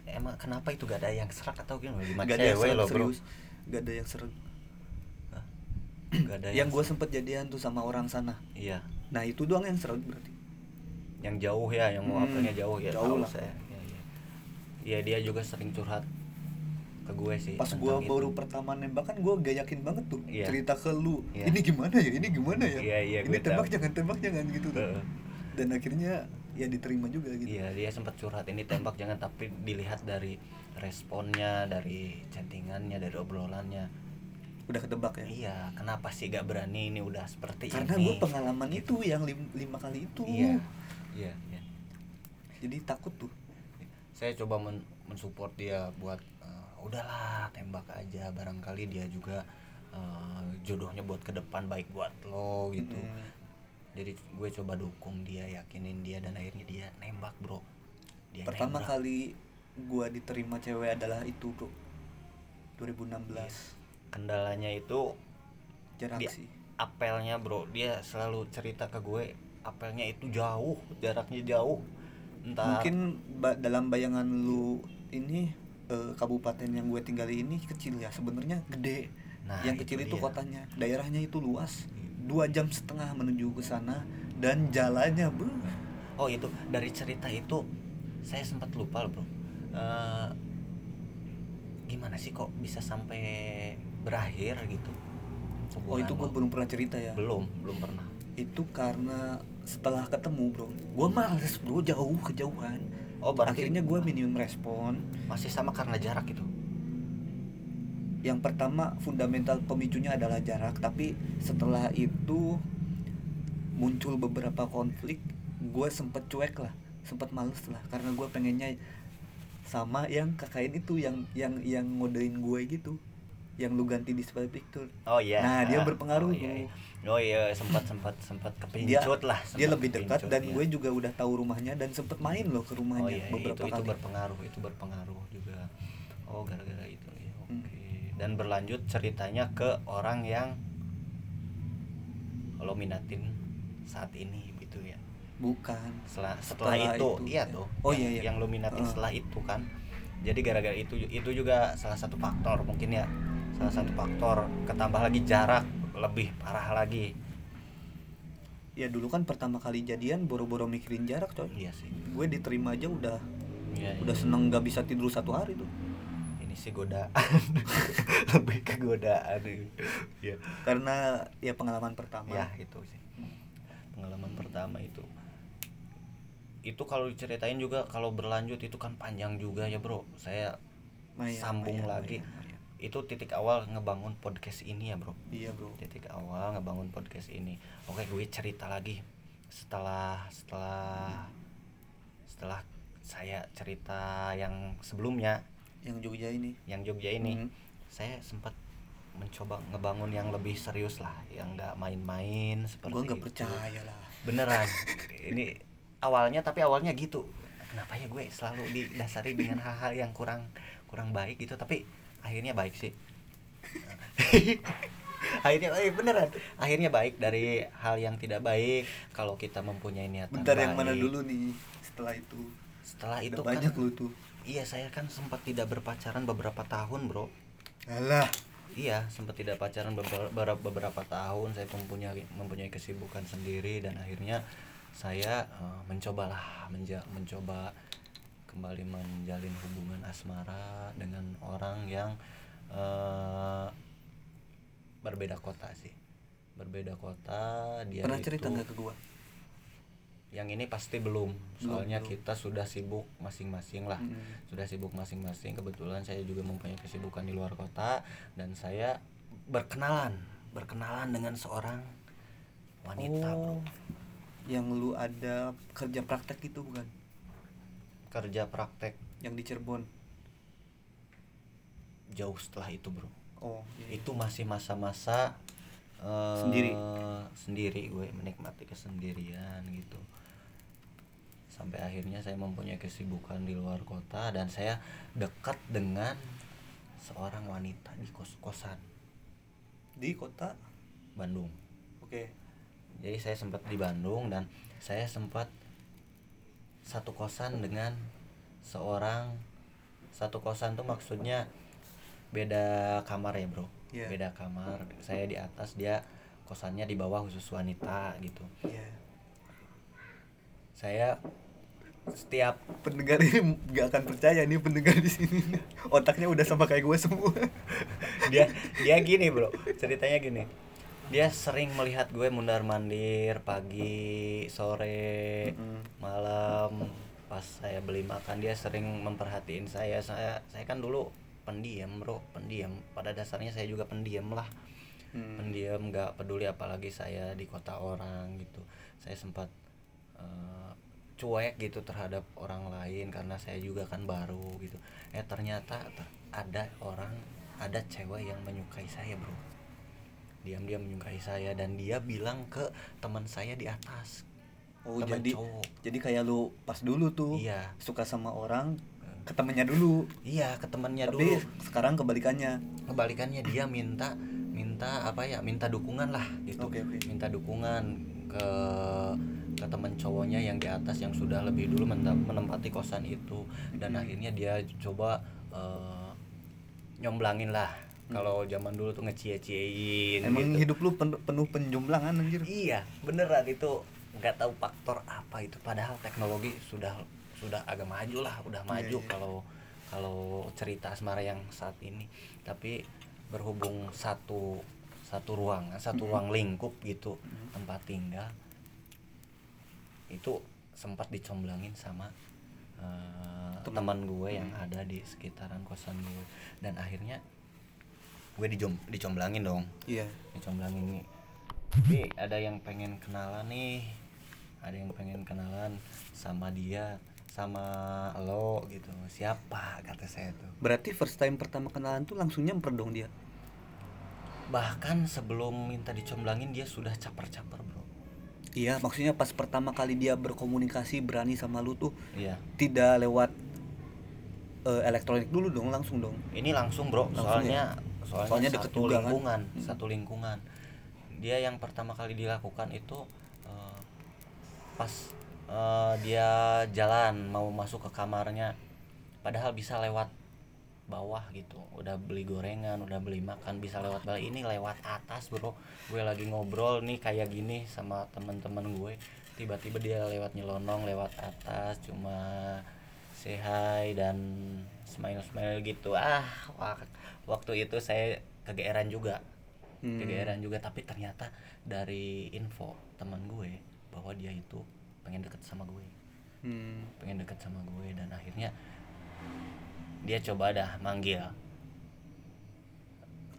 Emang kenapa itu gak ada yang serak atau gimana? Lima gak ada yang cewek sereg, lo, bro. serius gak ada yang sereg Hah? Gak ada yang gue sempet jadian tuh sama orang sana Iya. nah itu doang yang sereg berarti yang jauh ya yang mau Hmm, jauh ya jauh lah. saya ya, ya. Iya dia juga sering curhat ke gue sih. pas itu. baru pertama nembak kan gua gak yakin banget tuh Iya. cerita ke lu Iya. ini gimana ya ini gimana ya Iya, iya, ini gue tembak tahu. jangan tembak jangan gitu tuh. Dan akhirnya ya diterima juga gitu Iya dia sempat curhat ini tembak jangan tapi dilihat dari responnya, dari chattingannya, dari obrolannya. udah ketebak ya Iya, kenapa sih gak berani ini udah seperti karena ini? gue pengalaman itu yang lim- lima kali itu Iya, iya, iya. jadi takut tuh Saya coba men mensupport dia buat udahlah tembak aja barangkali dia juga eh, jodohnya buat ke depan baik buat lo gitu. Mm. Jadi gue coba dukung dia, yakinin dia dan akhirnya dia nembak, Bro. Dia pertama nembak. kali gua diterima cewek adalah itu bro 2016 kendalanya itu jarak Dia- sih apelnya, Bro. Dia selalu cerita ke gue apelnya itu jauh, jaraknya jauh. Entah mungkin ba- dalam bayangan lu ini eh, kabupaten yang gue tinggali ini kecil ya sebenarnya gede Nah, yang itu kecil itu dia. kotanya daerahnya itu luas dua jam setengah menuju ke sana dan jalannya beuh, Oh itu dari cerita itu saya sempat lupa loh bro. Eh, gimana sih kok bisa sampai berakhir gitu? oh itu gue hubungan belum pernah cerita ya belum belum pernah. itu karena setelah ketemu bro gue males bro jauh kejauhan Oh berarti akhirnya gue minimum respon masih sama karena jarak itu. yang pertama fundamental pemicunya adalah jarak tapi setelah itu muncul beberapa konflik gue sempet cuek lah sempet males lah karena gue pengennya sama yang KKN itu yang yang yang ngodein gue gitu yang lu ganti di profile picture Oh iya. Nah, dia berpengaruh Oh tuh. Iya. Oh iya sempat sempat sempat dia kepincut lah. dia sempat lebih dekat dan iya. gue juga udah tahu rumahnya dan sempet main loh ke rumahnya Oh iya, beberapa itu, itu kali berpengaruh, itu berpengaruh juga. Oh gara-gara itu ya. Oke. Hmm. Dan berlanjut ceritanya ke orang yang lo minatin saat ini gitu ya. bukan Setelah setelah, Setelah itu, itu, iya ya. tuh. Oh, yang, iya, iya. Yang lo minatin Heeh. setelah itu kan. Jadi gara-gara itu itu juga salah satu faktor mungkin ya. Salah satu Hmm. faktor ketambah lagi jarak lebih parah lagi. ya dulu kan pertama kali jadian boro-boro mikirin jarak coy Iya sih. gue diterima aja udah Iya, udah iya. seneng gak bisa tidur satu hari tuh Ini sih godaan. lebih ke godaan. Iya. karena ya pengalaman pertama ya itu sih pengalaman pertama itu itu kalau diceritain juga kalau berlanjut itu kan panjang juga ya bro saya Lumayan, sambung lumayan, lagi lumayan, lumayan. Itu titik awal ngebangun podcast ini ya bro. Iya bro. Titik awal ngebangun podcast ini. Oke gue cerita lagi. Setelah setelah setelah saya cerita yang sebelumnya. Yang Jogja ini. Yang Jogja ini. Hmm. saya sempat mencoba ngebangun yang lebih serius lah. Yang nggak main-main seperti gue nggak percaya lah. Beneran. Ini awalnya tapi awalnya gitu. Kenapa ya gue selalu didasari dengan hal-hal yang kurang kurang baik gitu? Tapi akhirnya baik sih. Akhirnya eh, beneran. Akhirnya baik dari hal yang tidak baik. Kalau kita mempunyai niatan bentar yang baik. mana dulu nih setelah itu? Setelah itu banyak kan lu tuh. Iya saya kan sempat tidak berpacaran beberapa tahun bro. Alah. Iya, sempat tidak pacaran beberapa, beberapa tahun. Saya mempunyai mempunyai kesibukan sendiri dan akhirnya saya eh, mencobalah menja mencoba kembali menjalin hubungan asmara dengan orang yang eh, berbeda kota sih. Berbeda kota, dia pernah itu cerita nggak ke gue yang ini pasti belum soalnya belum. kita sudah sibuk masing-masing lah Mm. sudah sibuk masing-masing kebetulan saya juga mempunyai kesibukan di luar kota dan saya berkenalan berkenalan dengan seorang wanita bro oh yang lu ada kerja praktek itu bukan kerja praktek. Yang di Cirebon. Jauh setelah itu bro. Oh iya, iya. itu masih masa-masa eh, Sendiri? sendiri. Gue menikmati kesendirian gitu. Sampai akhirnya saya mempunyai kesibukan di luar kota dan saya dekat dengan seorang wanita di kos-kosan di kota? Bandung. Oke. Jadi saya sempat di Bandung dan saya sempat satu kosan dengan seorang satu kosan tuh maksudnya beda kamar ya bro? Iya. beda kamar. Saya di atas dia kosannya di bawah khusus wanita gitu. Iya. Saya setiap pendengar ini nggak akan percaya nih pendengar di sini. Otaknya udah sama kayak gue semua. Dia dia gini bro. Ceritanya gini dia sering melihat gue mundar mandir pagi sore Mm-mm. malam. Pas saya beli makan dia sering memperhatiin saya. Saya saya kan dulu pendiam bro pendiam. Pada dasarnya saya juga pendiam lah. Hmm. pendiam nggak peduli apalagi saya di kota orang gitu. Saya sempat eh, cuek gitu terhadap orang lain karena saya juga kan baru gitu. Eh ternyata ter- ada orang ada cewek yang menyukai saya bro diam-diam menyukai saya dan dia bilang ke teman saya di atas. Oh teman jadi cowok. jadi kayak lu pas dulu tuh iya. suka sama orang ke temennya dulu. Iya ke temannya tapi dulu. sekarang kebalikannya. Kebalikannya dia minta minta apa ya minta dukungan lah gitu. Oke, oke. minta dukungan ke ke teman cowoknya yang di atas yang sudah lebih dulu menempati kosan itu. Dan Hmm. akhirnya dia coba eh, nyomblangin lah kalau zaman dulu tuh ngecie-ciein Hmm. emang gitu. hidup lu penuh, penuh penjomblangan anjir iya beneran itu nggak tahu faktor apa itu padahal teknologi sudah sudah agak maju lah udah Iya, maju iya. kalau kalau cerita asmara yang saat ini tapi berhubung satu satu ruangan satu Mhm. ruang lingkup gitu Mhm. tempat tinggal itu sempat dicomblangin sama eh, Teman. gue yang Mhm. ada di sekitaran kosan gue dan akhirnya gue dijom dicomblangin dong. Iya. Dicomblangin nih. Tapi ada yang pengen kenalan nih. Ada yang pengen kenalan sama dia sama lo gitu. Siapa? Kata saya tuh. Berarti first time pertama kenalan tuh langsung nyemper dong dia? Bahkan sebelum minta dicomblangin dia sudah caper-caper bro. Iya maksudnya pas pertama kali dia berkomunikasi berani sama lu tuh iya. tidak lewat eh, elektronik dulu dong langsung dong? Ini langsung bro. Langsung soalnya soalnya, Soalnya deket satu juga kan? lingkungan Hmm. satu lingkungan. Dia yang pertama kali dilakukan itu eh, pas eh, dia jalan mau masuk ke kamarnya padahal bisa lewat bawah gitu. Udah beli gorengan udah beli makan bisa lewat bawah. Ini lewat atas bro. Gue lagi ngobrol nih kayak gini sama teman-teman gue. Tiba-tiba dia lewat nyelonong lewat atas cuma say hi dan smile smile gitu ah wak- waktu itu saya kegeeran juga Hmm. kegeeran juga tapi ternyata dari info teman gue bahwa dia itu pengen deket sama gue Hmm. pengen deket sama gue dan akhirnya dia coba dah manggil.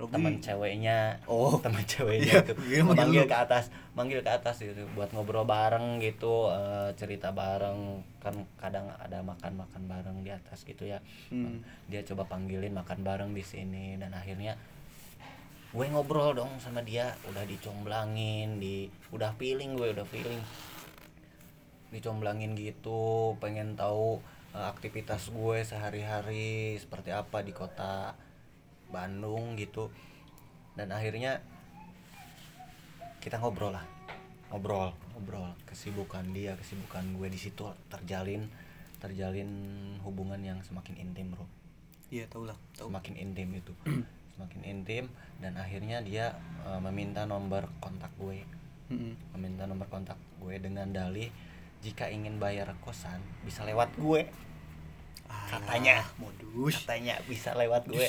Teman ceweknya Oh. teman ceweknya Iya, itu iya, manggil manggil lu. ke atas manggil ke atas gitu buat ngobrol bareng gitu eh, cerita bareng kan kadang ada makan makan bareng di atas gitu ya Hmm. dia coba panggilin makan bareng di sini dan akhirnya gue ngobrol dong sama dia udah dicomblangin di udah feeling gue udah feeling dicomblangin gitu pengen tahu eh, aktivitas gue sehari-hari seperti apa di kota Bandung gitu. Dan akhirnya kita ngobrol lah. Ngobrol ngobrol. Kesibukan dia kesibukan gue di situ terjalin terjalin hubungan yang semakin intim bro. Iya tau lah tahu semakin intim itu. Semakin intim dan akhirnya dia eh, meminta nomor kontak gue. Mm-mm. meminta nomor kontak gue dengan dalih jika ingin bayar kosan bisa lewat gue. Katanya. Alah, modus. Katanya bisa lewat gue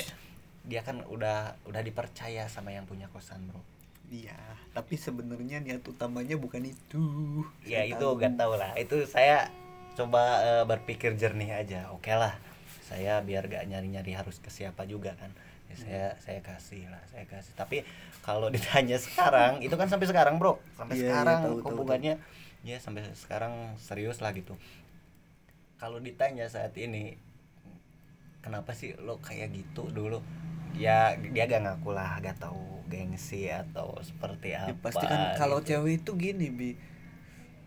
dia kan udah udah dipercaya sama yang punya kosan bro. Iya tapi sebenarnya niat utamanya bukan itu. Ya Saya itu tahu. gak tau lah. Itu saya coba eh, berpikir jernih aja. Oke lah saya biar gak nyari-nyari harus ke siapa juga kan. Ya, saya saya kasih lah saya kasih. Tapi kalau ditanya sekarang itu kan sampai sekarang bro. Sampai Iya, iya, sekarang tahu, tahu, hubungannya ya sampai sekarang serius lah gitu. Kalau ditanya saat ini kenapa sih lo kayak gitu dulu ya dia gak ngaku lah gak tahu gengsi atau seperti Ya, apa pasti kan kalau gitu. cewek itu gini bi.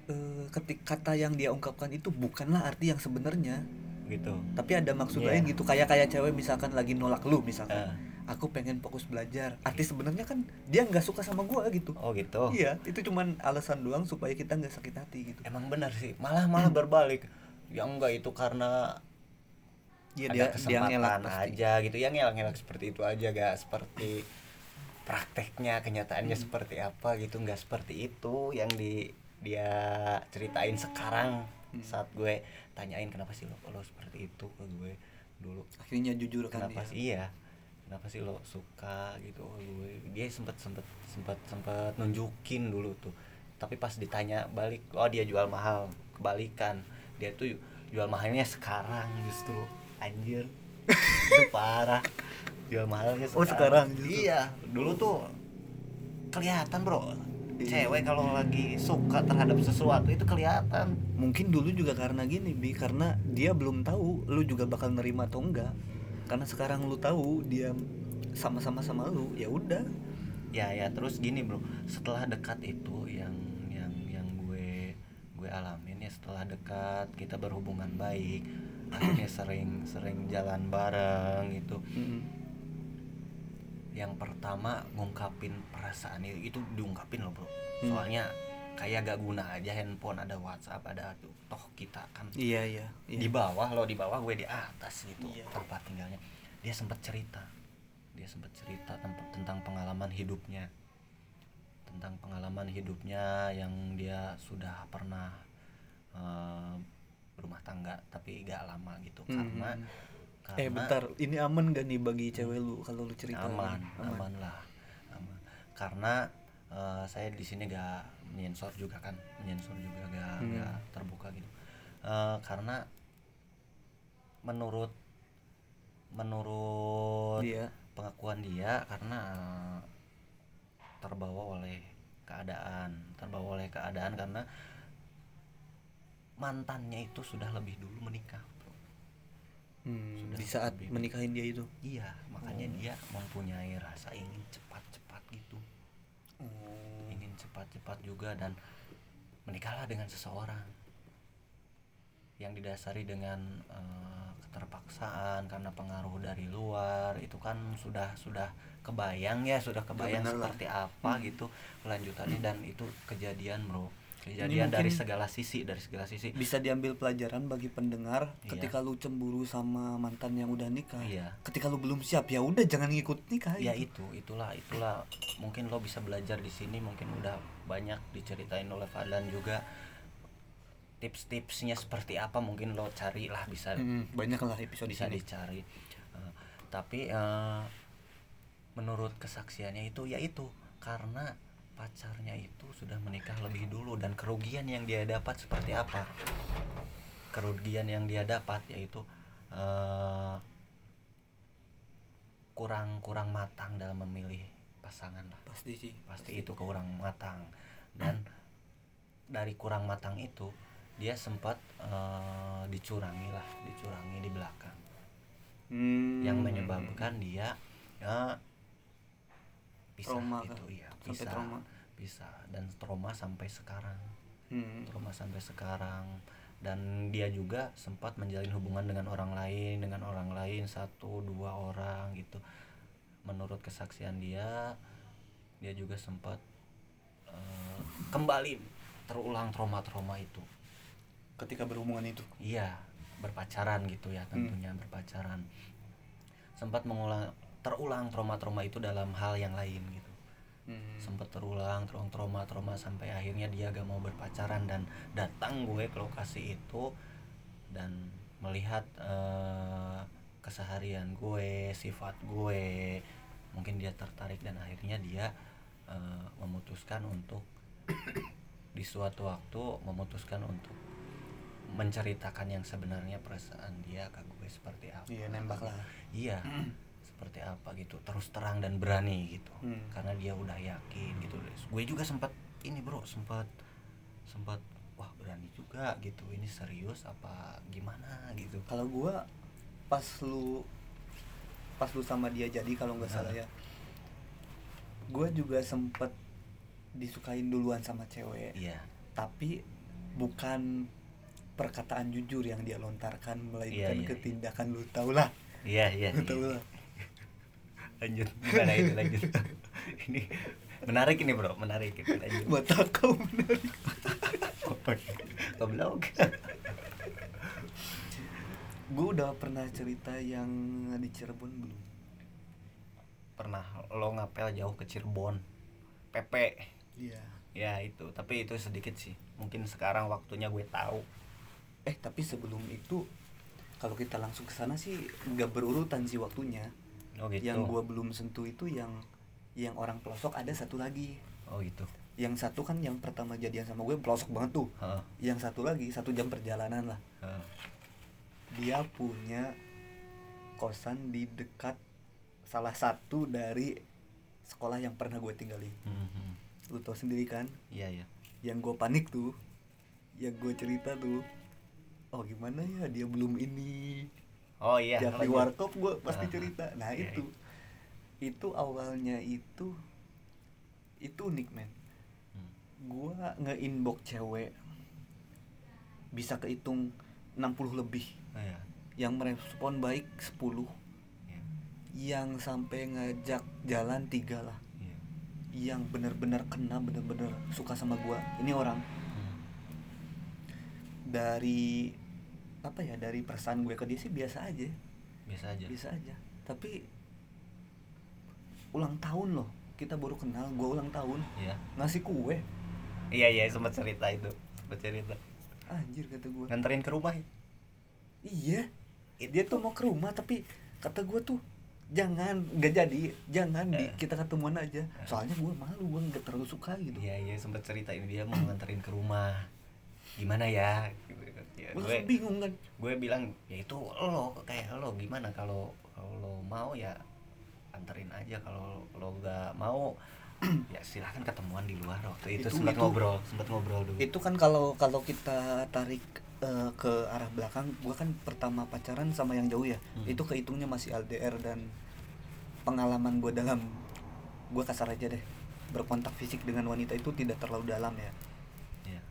Eh, ketik kata yang dia ungkapkan itu bukanlah arti yang sebenarnya. Gitu. Tapi ada maksud Iya. lain gitu kayak kayak cewek misalkan lagi nolak lu misalkan. Eh. aku pengen fokus belajar. Arti sebenarnya kan dia nggak suka sama gua gitu. Oh gitu. Iya itu cuman alasan doang supaya kita nggak sakit hati gitu. Emang benar sih. Malah malah berbalik. Ya enggak itu karena Iya ada dia dia kesempatan pasti. aja gitu. Ya ngelak-ngelak seperti itu aja. Gak seperti prakteknya kenyataannya seperti apa gitu. Nggak seperti itu yang di dia ceritain sekarang. Hmm. saat gue tanyain kenapa sih lo lo seperti itu ke gue dulu? Akhirnya jujur kan kenapa dia. sih? Iya. Kenapa sih lo suka gitu ke gue? Dia sempet sempet sempet sempet nunjukin dulu tuh. Tapi pas ditanya balik oh dia jual mahal. Kebalikan. Dia tuh jual mahalnya sekarang justru anjir. Itu parah. Jual mahalnya Oh, sekarang justru. iya dulu tuh kelihatan bro. Iya. cewek kalau lagi suka terhadap sesuatu itu kelihatan. Mungkin dulu juga karena gini bi karena dia belum tahu lu juga bakal nerima atau enggak. Karena sekarang lu tahu dia sama-sama sama lu ya udah. Ya ya terus gini bro. Setelah dekat itu yang yang yang gue gue alamin ya setelah dekat kita berhubungan baik akhirnya sering sering jalan bareng gitu yang pertama ngungkapin perasaan itu itu diungkapin loh bro Hmm. soalnya kayak gak guna aja handphone ada WhatsApp ada tuh toh kita kan iya iya, iya. di bawah lo di bawah gue di atas gitu Iya. tempat tinggalnya dia sempat cerita dia sempat cerita tentang tentang pengalaman hidupnya tentang pengalaman hidupnya yang dia sudah pernah eh, berumah tangga tapi gak lama gitu Hmm. karena eh karena bentar ini aman gak nih bagi cewek lu kalau lu cerita aman, ini? aman lah aman karena eh, saya di sini gak menyensor juga kan menyensor juga gak, Hmm. gak terbuka gitu Eh, karena menurut menurut Iya. pengakuan dia karena eh, terbawa oleh keadaan terbawa oleh keadaan karena mantannya itu sudah lebih dulu menikah bro. Hmm, Sudah di saat lebih- menikahin dia itu iya makanya Oh. dia mempunyai rasa ingin cepat-cepat gitu oh. ingin cepat-cepat juga dan menikahlah dengan seseorang yang didasari dengan eh, keterpaksaan karena pengaruh dari luar itu kan sudah sudah kebayang ya sudah kebayang bener lah. seperti apa Hmm. gitu kelanjutannya dan itu kejadian bro kejadian dari segala sisi dari segala sisi. bisa diambil pelajaran bagi pendengar Iya. ketika lu cemburu sama mantan yang udah nikah. Iya. Ketika lu belum siap ya udah jangan ngikut nikah ya gitu. itu itulah itulah. Mungkin lo bisa belajar di sini mungkin udah banyak diceritain oleh Fadlan juga. Tips-tipsnya seperti apa mungkin lo carilah bisa Hmm, banyak lah episode bisa dicari. Eh, tapi eh, menurut kesaksiannya itu ya itu karena pacarnya itu sudah menikah lebih dulu dan kerugian yang dia dapat seperti apa? Kerugian yang dia dapat yaitu eh, kurang kurang matang dalam memilih pasangan lah. Pasti sih. Pasti. itu kurang matang. Dan dari kurang matang itu dia sempat eh, dicurangi lah dicurangi di belakang. Hmm. yang menyebabkan dia ya bisa Trauma gitu iya Sampai bisa trauma. bisa. Dan trauma sampai sekarang. Hmm. trauma sampai sekarang. Dan dia juga sempat menjalin hubungan dengan orang lain dengan orang lain satu dua orang gitu. Menurut kesaksian dia dia juga sempat eh, kembali terulang trauma-trauma itu. Ketika berhubungan itu? Iya berpacaran gitu ya tentunya berpacaran. Sempat mengulang terulang trauma-trauma itu dalam hal yang lain gitu. Hmm. sempat terulang terulang trauma-trauma sampai akhirnya dia gak mau berpacaran dan datang gue ke lokasi itu dan melihat eh, keseharian gue sifat gue mungkin dia tertarik dan akhirnya dia eh, memutuskan untuk di suatu waktu memutuskan untuk menceritakan yang sebenarnya perasaan dia ke gue seperti apa. Iya nembak lah. Iya seperti apa gitu terus terang dan berani gitu. Hmm. karena dia udah yakin gitu. Gue juga sempat ini bro sempat sempat wah berani juga gitu. Ini serius apa gimana? gitu. Kalau gua pas lu pas lu sama dia jadi kalau nggak salah ya gua juga sempet disukain duluan sama cewek. Iya. Tapi bukan perkataan jujur yang dia lontarkan melainkan iya, ke iya. tindakan lu tau lah. Iya iya, lu iya. tau lah lanjut. Gimana itu lanjut. Ini menarik ini bro. Menarik itu lanjut. Mata kau menarik goblok gue udah pernah cerita yang di Cirebon belum? Pernah. Lo ngapel jauh ke Cirebon. PP iya. Ya itu. Tapi itu sedikit sih. Mungkin sekarang waktunya gue tahu. Eh tapi sebelum itu kalau kita langsung ke sana sih nggak berurutan sih waktunya oh gitu. Yang gua belum sentuh itu yang yang orang pelosok ada satu lagi. Oh gitu. Yang satu kan yang pertama jadian sama gue pelosok banget tuh. Heeh, yang satu lagi satu jam perjalanan lah. Heeh. dia punya kosan di dekat salah satu dari sekolah yang pernah gue tinggalin. Hmm, hmm. lu tau sendiri kan? Iya iya. Yang gue panik tuh yang gue cerita tuh oh gimana ya dia belum ini oh iya Jafri. Warkop gue pasti Ah, cerita nah iya, itu itu awalnya itu itu unik men Hmm. gue nge-inbox cewek bisa kehitung 60 lebih Oh, iya. yang merespon baik 10 Iya, yang sampai ngajak jalan tiga lah iya. yang bener-bener kena bener-bener suka sama gua ini orang Hmm. dari apa ya dari perasaan gue ke dia sih biasa aja. Biasa aja. Biasa aja. Tapi ulang tahun loh. Kita baru kenal gua ulang tahun. Iya. Ngasih kue. Iya iya sempat cerita itu. Sempat cerita. Anjir kata gua. Nganterin ke rumah. Ya? iya dia tuh mau ke rumah tapi kata gua tuh jangan nggak jadi. Jangan di Eh. kita ketemuan aja. Soalnya gua malu gua nggak terlalu suka gitu. Iya iya sempat cerita ini dia mau nganterin ke rumah. Gimana ya? gitu. Ya, gue bingung kan. gue bilang ya itu lo kayak lo gimana? Kalau kalau lo mau ya anterin aja kalau lo gak mau ya silahkan ketemuan di luar. Waktu itu, Itu- sempat ngobrol sempat ngobrol dulu. itu kan kalau kalau kita tarik eh, ke arah belakang gua kan pertama pacaran sama yang jauh ya. Hmm. itu kehitungnya masih LDR dan pengalaman gua dalam gua kasar aja deh. Berkontak fisik dengan wanita itu tidak terlalu dalam ya. Ya,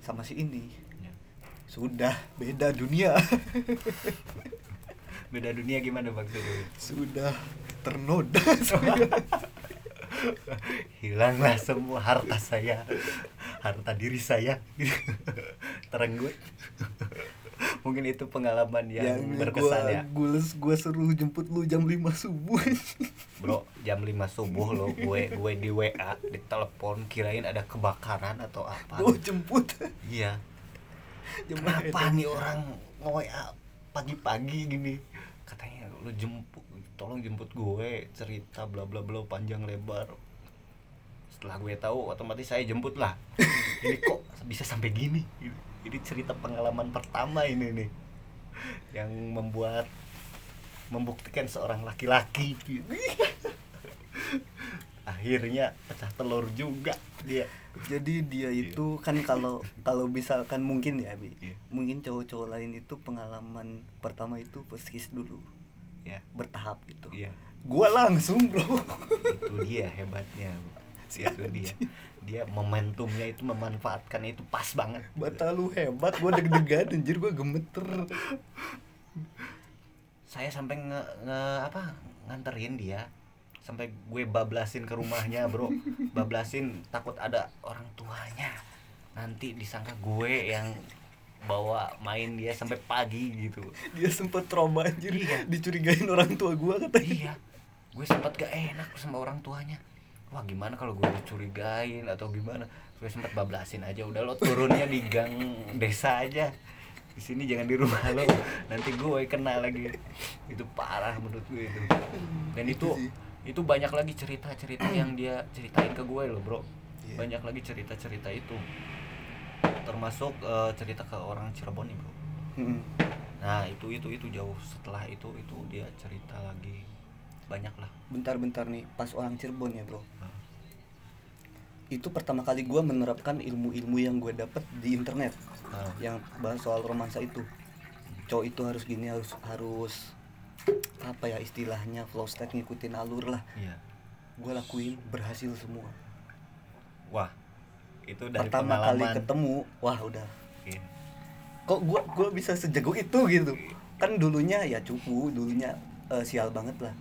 sama si ini. Sudah beda dunia. Beda dunia gimana maksudnya sudah ternoda hilanglah semua harta saya harta diri saya. Terenggut. Mungkin itu pengalaman yang, berkesan gua, ya. gua, gua suruh jemput lu jam 5 subuh. Bro jam 5 subuh lo gue gue di WA di telepon kirain ada kebakaran atau apa. Gua jemput. Iya kenapa nih orang nge-WA pagi-pagi gini? Katanya lu jemput tolong jemput gue cerita bla bla bla panjang lebar. Setelah gue tahu otomatis saya jemput lah. Ini kok bisa sampai gini? Ini, ini cerita pengalaman pertama ini nih. Yang membuat membuktikan seorang laki-laki akhirnya pecah telur juga dia. Jadi dia itu kan kalau kalau misalkan mungkin ya bi Iya. mungkin cowok-cowok lain itu pengalaman pertama itu peskis dulu ya bertahap gitu. Iya. Gua langsung bro. Itu dia hebatnya Si itu dia. dia momentumnya itu memanfaatkan itu pas banget. Bata lu hebat gua deg-degan anjir gua gemeter. Saya sampai nge, nge- apa nganterin dia sampai gue bablasin ke rumahnya bro. Bablasin takut ada orang tuanya nanti disangka gue yang bawa main dia sampai pagi gitu. Dia sempet trauma anjir. Iya. dicurigain orang tua gua katanya. Iya. Gue sempat gak enak sama orang tuanya. Wah gimana kalau gue dicurigain atau gimana? Gue sempat bablasin aja udah lo turunnya di gang desa aja. Di sini jangan di rumah lo. Nanti gue kena lagi. Itu parah menurut gue itu. Dan itu sih. Itu banyak lagi cerita-cerita yang dia ceritain ke gue loh bro. Iya. banyak lagi cerita-cerita itu. Termasuk eh, cerita ke orang Cirebon nih bro. Mm-mm. nah itu itu itu jauh setelah itu itu dia cerita lagi. Banyak lah. Bentar-bentar nih pas orang Cirebon ya bro. Nah, itu pertama kali gua menerapkan ilmu-ilmu yang gue dapet di internet. Nah, yang bahas soal romansa itu. Cowok itu harus gini harus harus apa ya istilahnya flow state ngikutin alur lah. Iya. Gue lakuin berhasil semua. Wah itu dari pertama kali pengalaman. ketemu wah udah. Iya. kok gua gua bisa sejago itu gitu? Kan dulunya ya cupu dulunya eh, sial banget lah.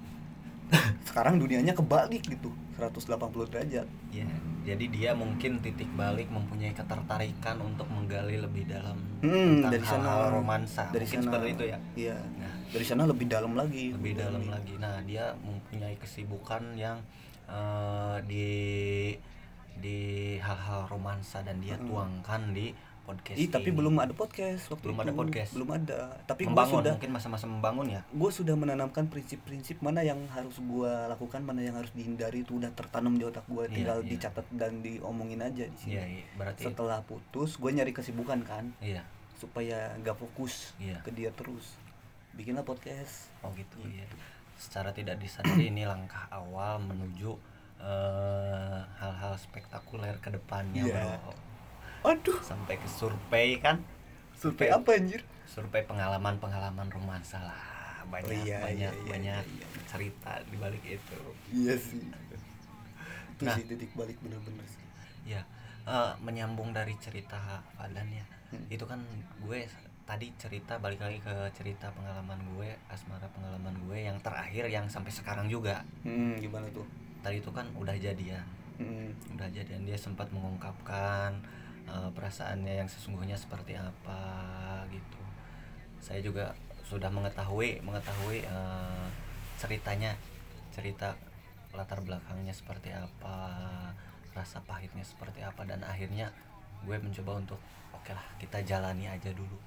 Sekarang dunianya kebalik gitu 180 derajat Iya, jadi dia mungkin titik balik mempunyai ketertarikan untuk menggali lebih dalam Hmm, tentang dari sana hal-hal romansa. dari mungkin sana seperti itu ya. iya Nah, dari sana lebih dalam lagi lebih dalam lagi. Nah, dia mempunyai kesibukan yang eh, di di hal-hal romansa dan dia Hmm. tuangkan di podcast Ih, tapi belum ada podcast waktu Belum itu. ada podcast. Belum ada. Tapi membangun sudah mungkin masa-masa membangun ya gue sudah menanamkan prinsip-prinsip mana yang harus gue lakukan, mana yang harus dihindari itu udah tertanam di otak gue. Iya, Tinggal iya. dicatat dan diomongin aja di sini. iya iya berarti Setelah putus, gue nyari kesibukan kan, iya supaya gak fokus Iya. ke dia terus. Bikinlah podcast. oh gitu iya secara tidak disadari ini langkah awal menuju eh, hal-hal spektakuler ke depannya Iya. bro Aduh, sampai ke survei kan survei apa anjir? survei pengalaman-pengalaman romansa lah banyak Oh, iya, banyak iya, iya, banyak iya, iya. cerita di balik itu Iya sih. Itu Nah. sih titik balik bener-bener sih. ya eh, menyambung dari cerita Fadan ya Hmm. itu kan gue tadi cerita balik lagi ke cerita pengalaman gue asmara pengalaman gue yang terakhir yang sampai sekarang juga Hmm, gimana tuh? tadi itu kan udah jadian Hmm. udah jadian dia sempat mengungkapkan eh, perasaannya yang sesungguhnya seperti apa gitu saya juga sudah mengetahui mengetahui eh, ceritanya cerita latar belakangnya seperti apa rasa pahitnya seperti apa dan akhirnya gue mencoba untuk oke lah kita jalani aja dulu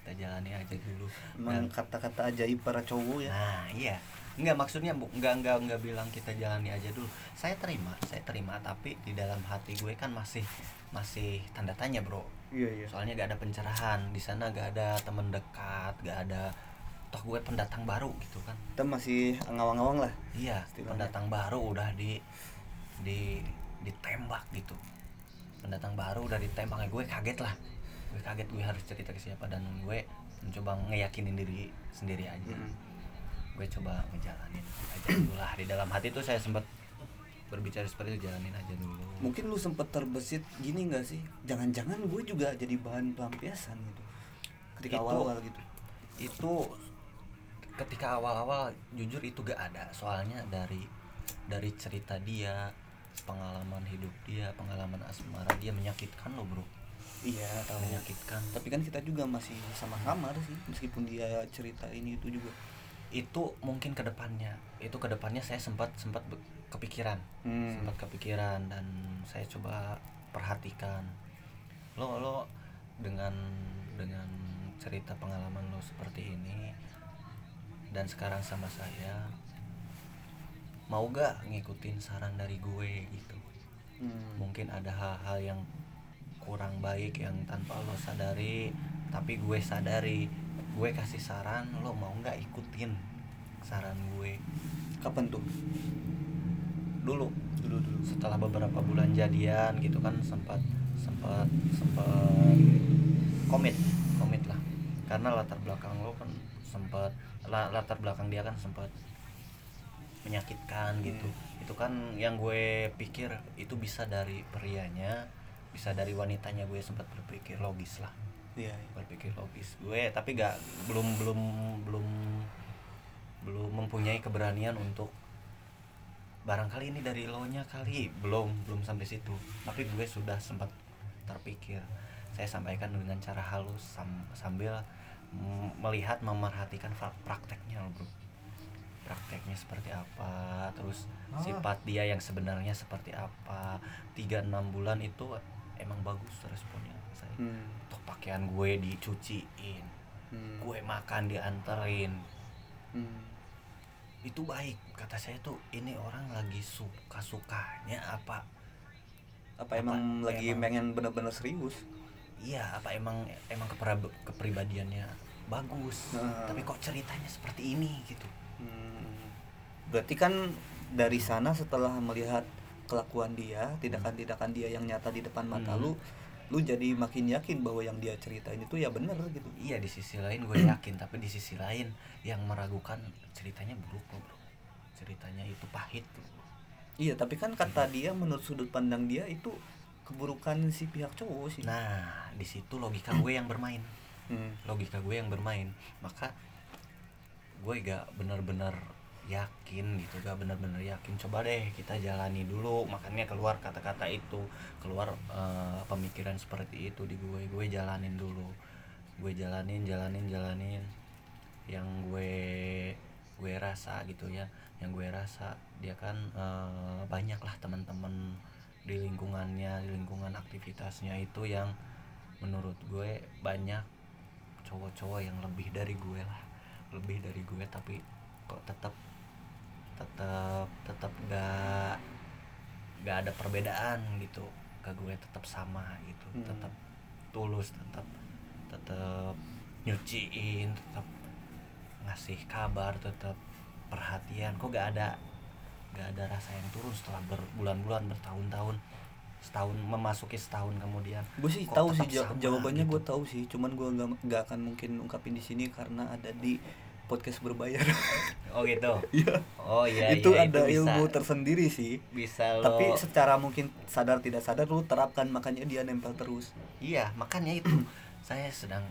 kita jalani aja dulu Emang Dan- kata-kata ajaib para cowok ya. Nah, iya. Enggak maksudnya bu, enggak enggak enggak bilang kita jalani aja dulu. Saya terima, saya terima, tapi di dalam hati gue kan masih masih tanda tanya, Bro. Iya, iya. Soalnya gak ada pencerahan, di sana gak ada teman dekat, gak ada toh gue pendatang baru gitu kan. Kita masih ngawang-ngawang lah. Iya, Istilahnya. pendatang baru udah di di ditembak gitu. Pendatang baru udah ditembak, gue kaget lah. Gue kaget gue harus cerita ke siapa dan gue mencoba ngeyakinin diri sendiri aja Hmm. gue coba ngejalanin aja dulu lah di dalam hati tuh saya sempat berbicara seperti itu jalanin aja dulu Mungkin lu sempet terbesit gini nggak sih? Jangan-jangan gue juga jadi bahan pelampiasan gitu. Ketika awal-awal gitu. itu ketika awal-awal jujur itu gak ada soalnya dari dari cerita dia pengalaman hidup dia pengalaman asmara dia menyakitkan loh bro Iya, tahu. menyakitkan Tapi kan kita juga masih sama kamar sih, meskipun dia cerita ini itu juga. itu mungkin ke depannya itu ke depannya saya sempat sempat kepikiran Hmm. sempat kepikiran dan saya coba perhatikan lo lo dengan dengan cerita pengalaman lo seperti ini dan sekarang sama saya mau gak ngikutin saran dari gue gitu Hmm. mungkin ada hal-hal yang kurang baik yang tanpa lo sadari tapi gue sadari gue kasih saran lo mau nggak ikutin saran gue Kapan tuh? Dulu Dulu dulu. setelah beberapa bulan jadian gitu kan sempat sempat sempat komit komit lah karena latar belakang lo kan sempat la- latar belakang dia kan sempat menyakitkan gitu itu kan yang gue pikir itu bisa dari prianya bisa dari wanitanya gue sempat berpikir logis lah Iya. iya. berpikir logis gue tapi gak belum belum belum belum mempunyai keberanian untuk barangkali ini dari lo nya kali belum belum sampai situ tapi gue sudah sempat terpikir saya sampaikan dengan cara halus sam- sambil melihat memerhatikan prakteknya loh, bro prakteknya seperti apa terus Ah. sifat dia yang sebenarnya seperti apa tiga enam bulan itu emang bagus responnya saya Hmm. Tuh pakaian gue dicuciin Hmm. gue makan dianterin Hmm. Itu baik kata saya tuh ini orang lagi suka sukanya apa Apa emang Apa lagi emang- pengen bener-bener serius? iya apa emang emang kepribadiannya bagus Nah. tapi kok ceritanya seperti ini gitu Hmm. Berarti kan dari sana setelah melihat kelakuan dia, tindakan-tindakan dia yang nyata di depan mata Hmm. lu, lu jadi makin yakin bahwa yang dia ceritain itu ya bener gitu. iya di sisi lain gue yakin tapi di sisi lain yang meragukan ceritanya buruk loh bro ceritanya itu pahit tuh Iya, tapi kan kata dia menurut sudut pandang dia itu keburukan si pihak cowok sih. nah di situ logika gue yang bermain Hmm. logika gue yang bermain maka gue gak bener-bener yakin gitu gak bener-bener yakin. Coba deh kita jalani dulu makanya keluar kata-kata itu. Keluar eh, pemikiran seperti itu di gue gue jalanin dulu. Gue jalanin jalanin jalanin. Yang gue gue rasa gitu ya yang gue rasa dia kan eh, banyak lah teman-teman di lingkungannya di lingkungan aktivitasnya itu yang menurut gue banyak cowok-cowok yang lebih dari gue lah. Lebih dari gue tapi kok tetap tetap tetap gak gak ada perbedaan gitu ke gue tetap sama gitu Hmm. tetap tulus tetap tetap nyuciin tetap ngasih kabar tetap perhatian kok gak ada gak ada rasa yang turun setelah berbulan-bulan bertahun-tahun setahun memasuki setahun kemudian gue sih tahu sih jawabannya gitu? gue tahu sih cuman gue nggak nggak akan mungkin ungkapin di sini karena ada di podcast berbayar. Oh gitu? Iya. oh iya itu iya, ada bisa, ilmu tersendiri sih. Bisa lo tapi secara mungkin sadar tidak sadar lu terapkan makanya dia nempel terus. Iya makanya itu. Saya sedang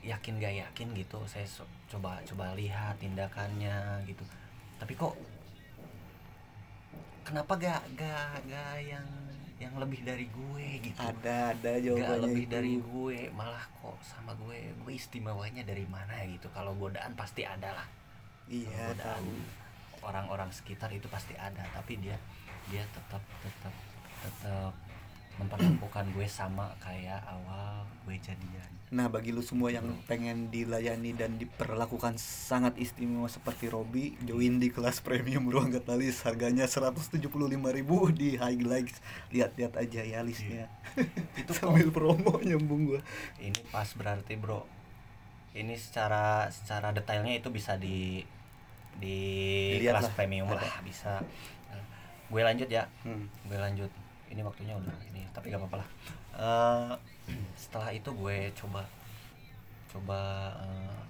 yakin gak yakin gitu. Saya so- coba coba lihat tindakannya gitu. Tapi kok kenapa gak gak gak yang yang lebih dari gue gitu. Ada ada Gak jawabannya lebih itu. dari gue malah kok sama gue gue istimewanya dari mana gitu. Kalau godaan pasti ada lah. Iya godaan orang-orang sekitar itu pasti ada tapi dia dia tetap tetap tetap memperlakukan gue sama kayak awal gue jadian. Nah bagi lu semua yang pengen dilayani dan diperlakukan sangat istimewa seperti Robi Join di kelas premium ruang katalis Harganya 175.000 di Highlights Lihat-lihat aja ya listnya. Itu kok. Sambil promo nyambung gua. Ini pas berarti bro. Ini secara secara detailnya itu bisa di di Dilihat kelas lah. premium Ada. lah bisa. Nah, gue lanjut ya. Hmm. gue lanjut ini waktunya udah ini tapi gak apa-apa lah. Eh, setelah itu gue coba coba eh,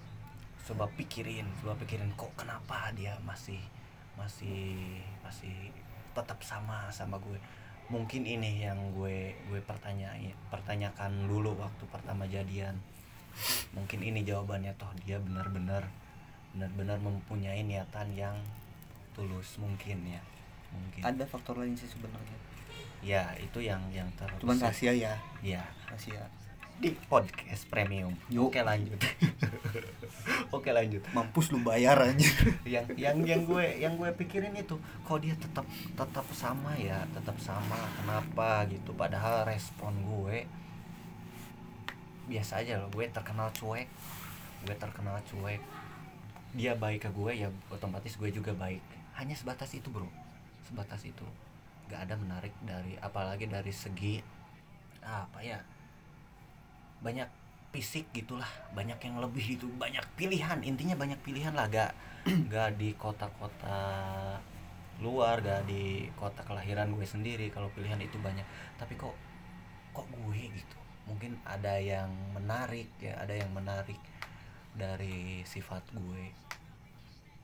coba pikirin coba pikirin kok kenapa dia masih masih masih tetap sama sama gue. Mungkin ini yang gue gue pertanyaan pertanyakan dulu waktu pertama jadian. Mungkin ini jawabannya toh dia benar-benar benar-benar mempunyai niatan yang tulus mungkin ya mungkin. Ada faktor lain sih sebenarnya ya itu yang yang terus Cuman rahasia ya. Ya Rahasia. Di podcast premium. Yuk. oke lanjut. Oke lanjut. Mampus lu bayar aja yang yang yang gue yang gue pikirin itu kok dia tetap tetap sama ya? Tetap sama kenapa gitu? Padahal respon gue biasa aja loh. Gue terkenal cuek. Gue terkenal cuek. Dia baik ke gue ya otomatis gue juga baik. Hanya sebatas itu bro. Sebatas itu gak ada menarik dari apalagi dari segi apa ya banyak fisik gitulah banyak yang lebih itu banyak pilihan intinya banyak pilihan lah gak gak di kota-kota luar gak di kota kelahiran gue sendiri kalau pilihan itu banyak. Tapi kok kok gue gitu? Mungkin ada yang menarik ya ada yang menarik dari sifat gue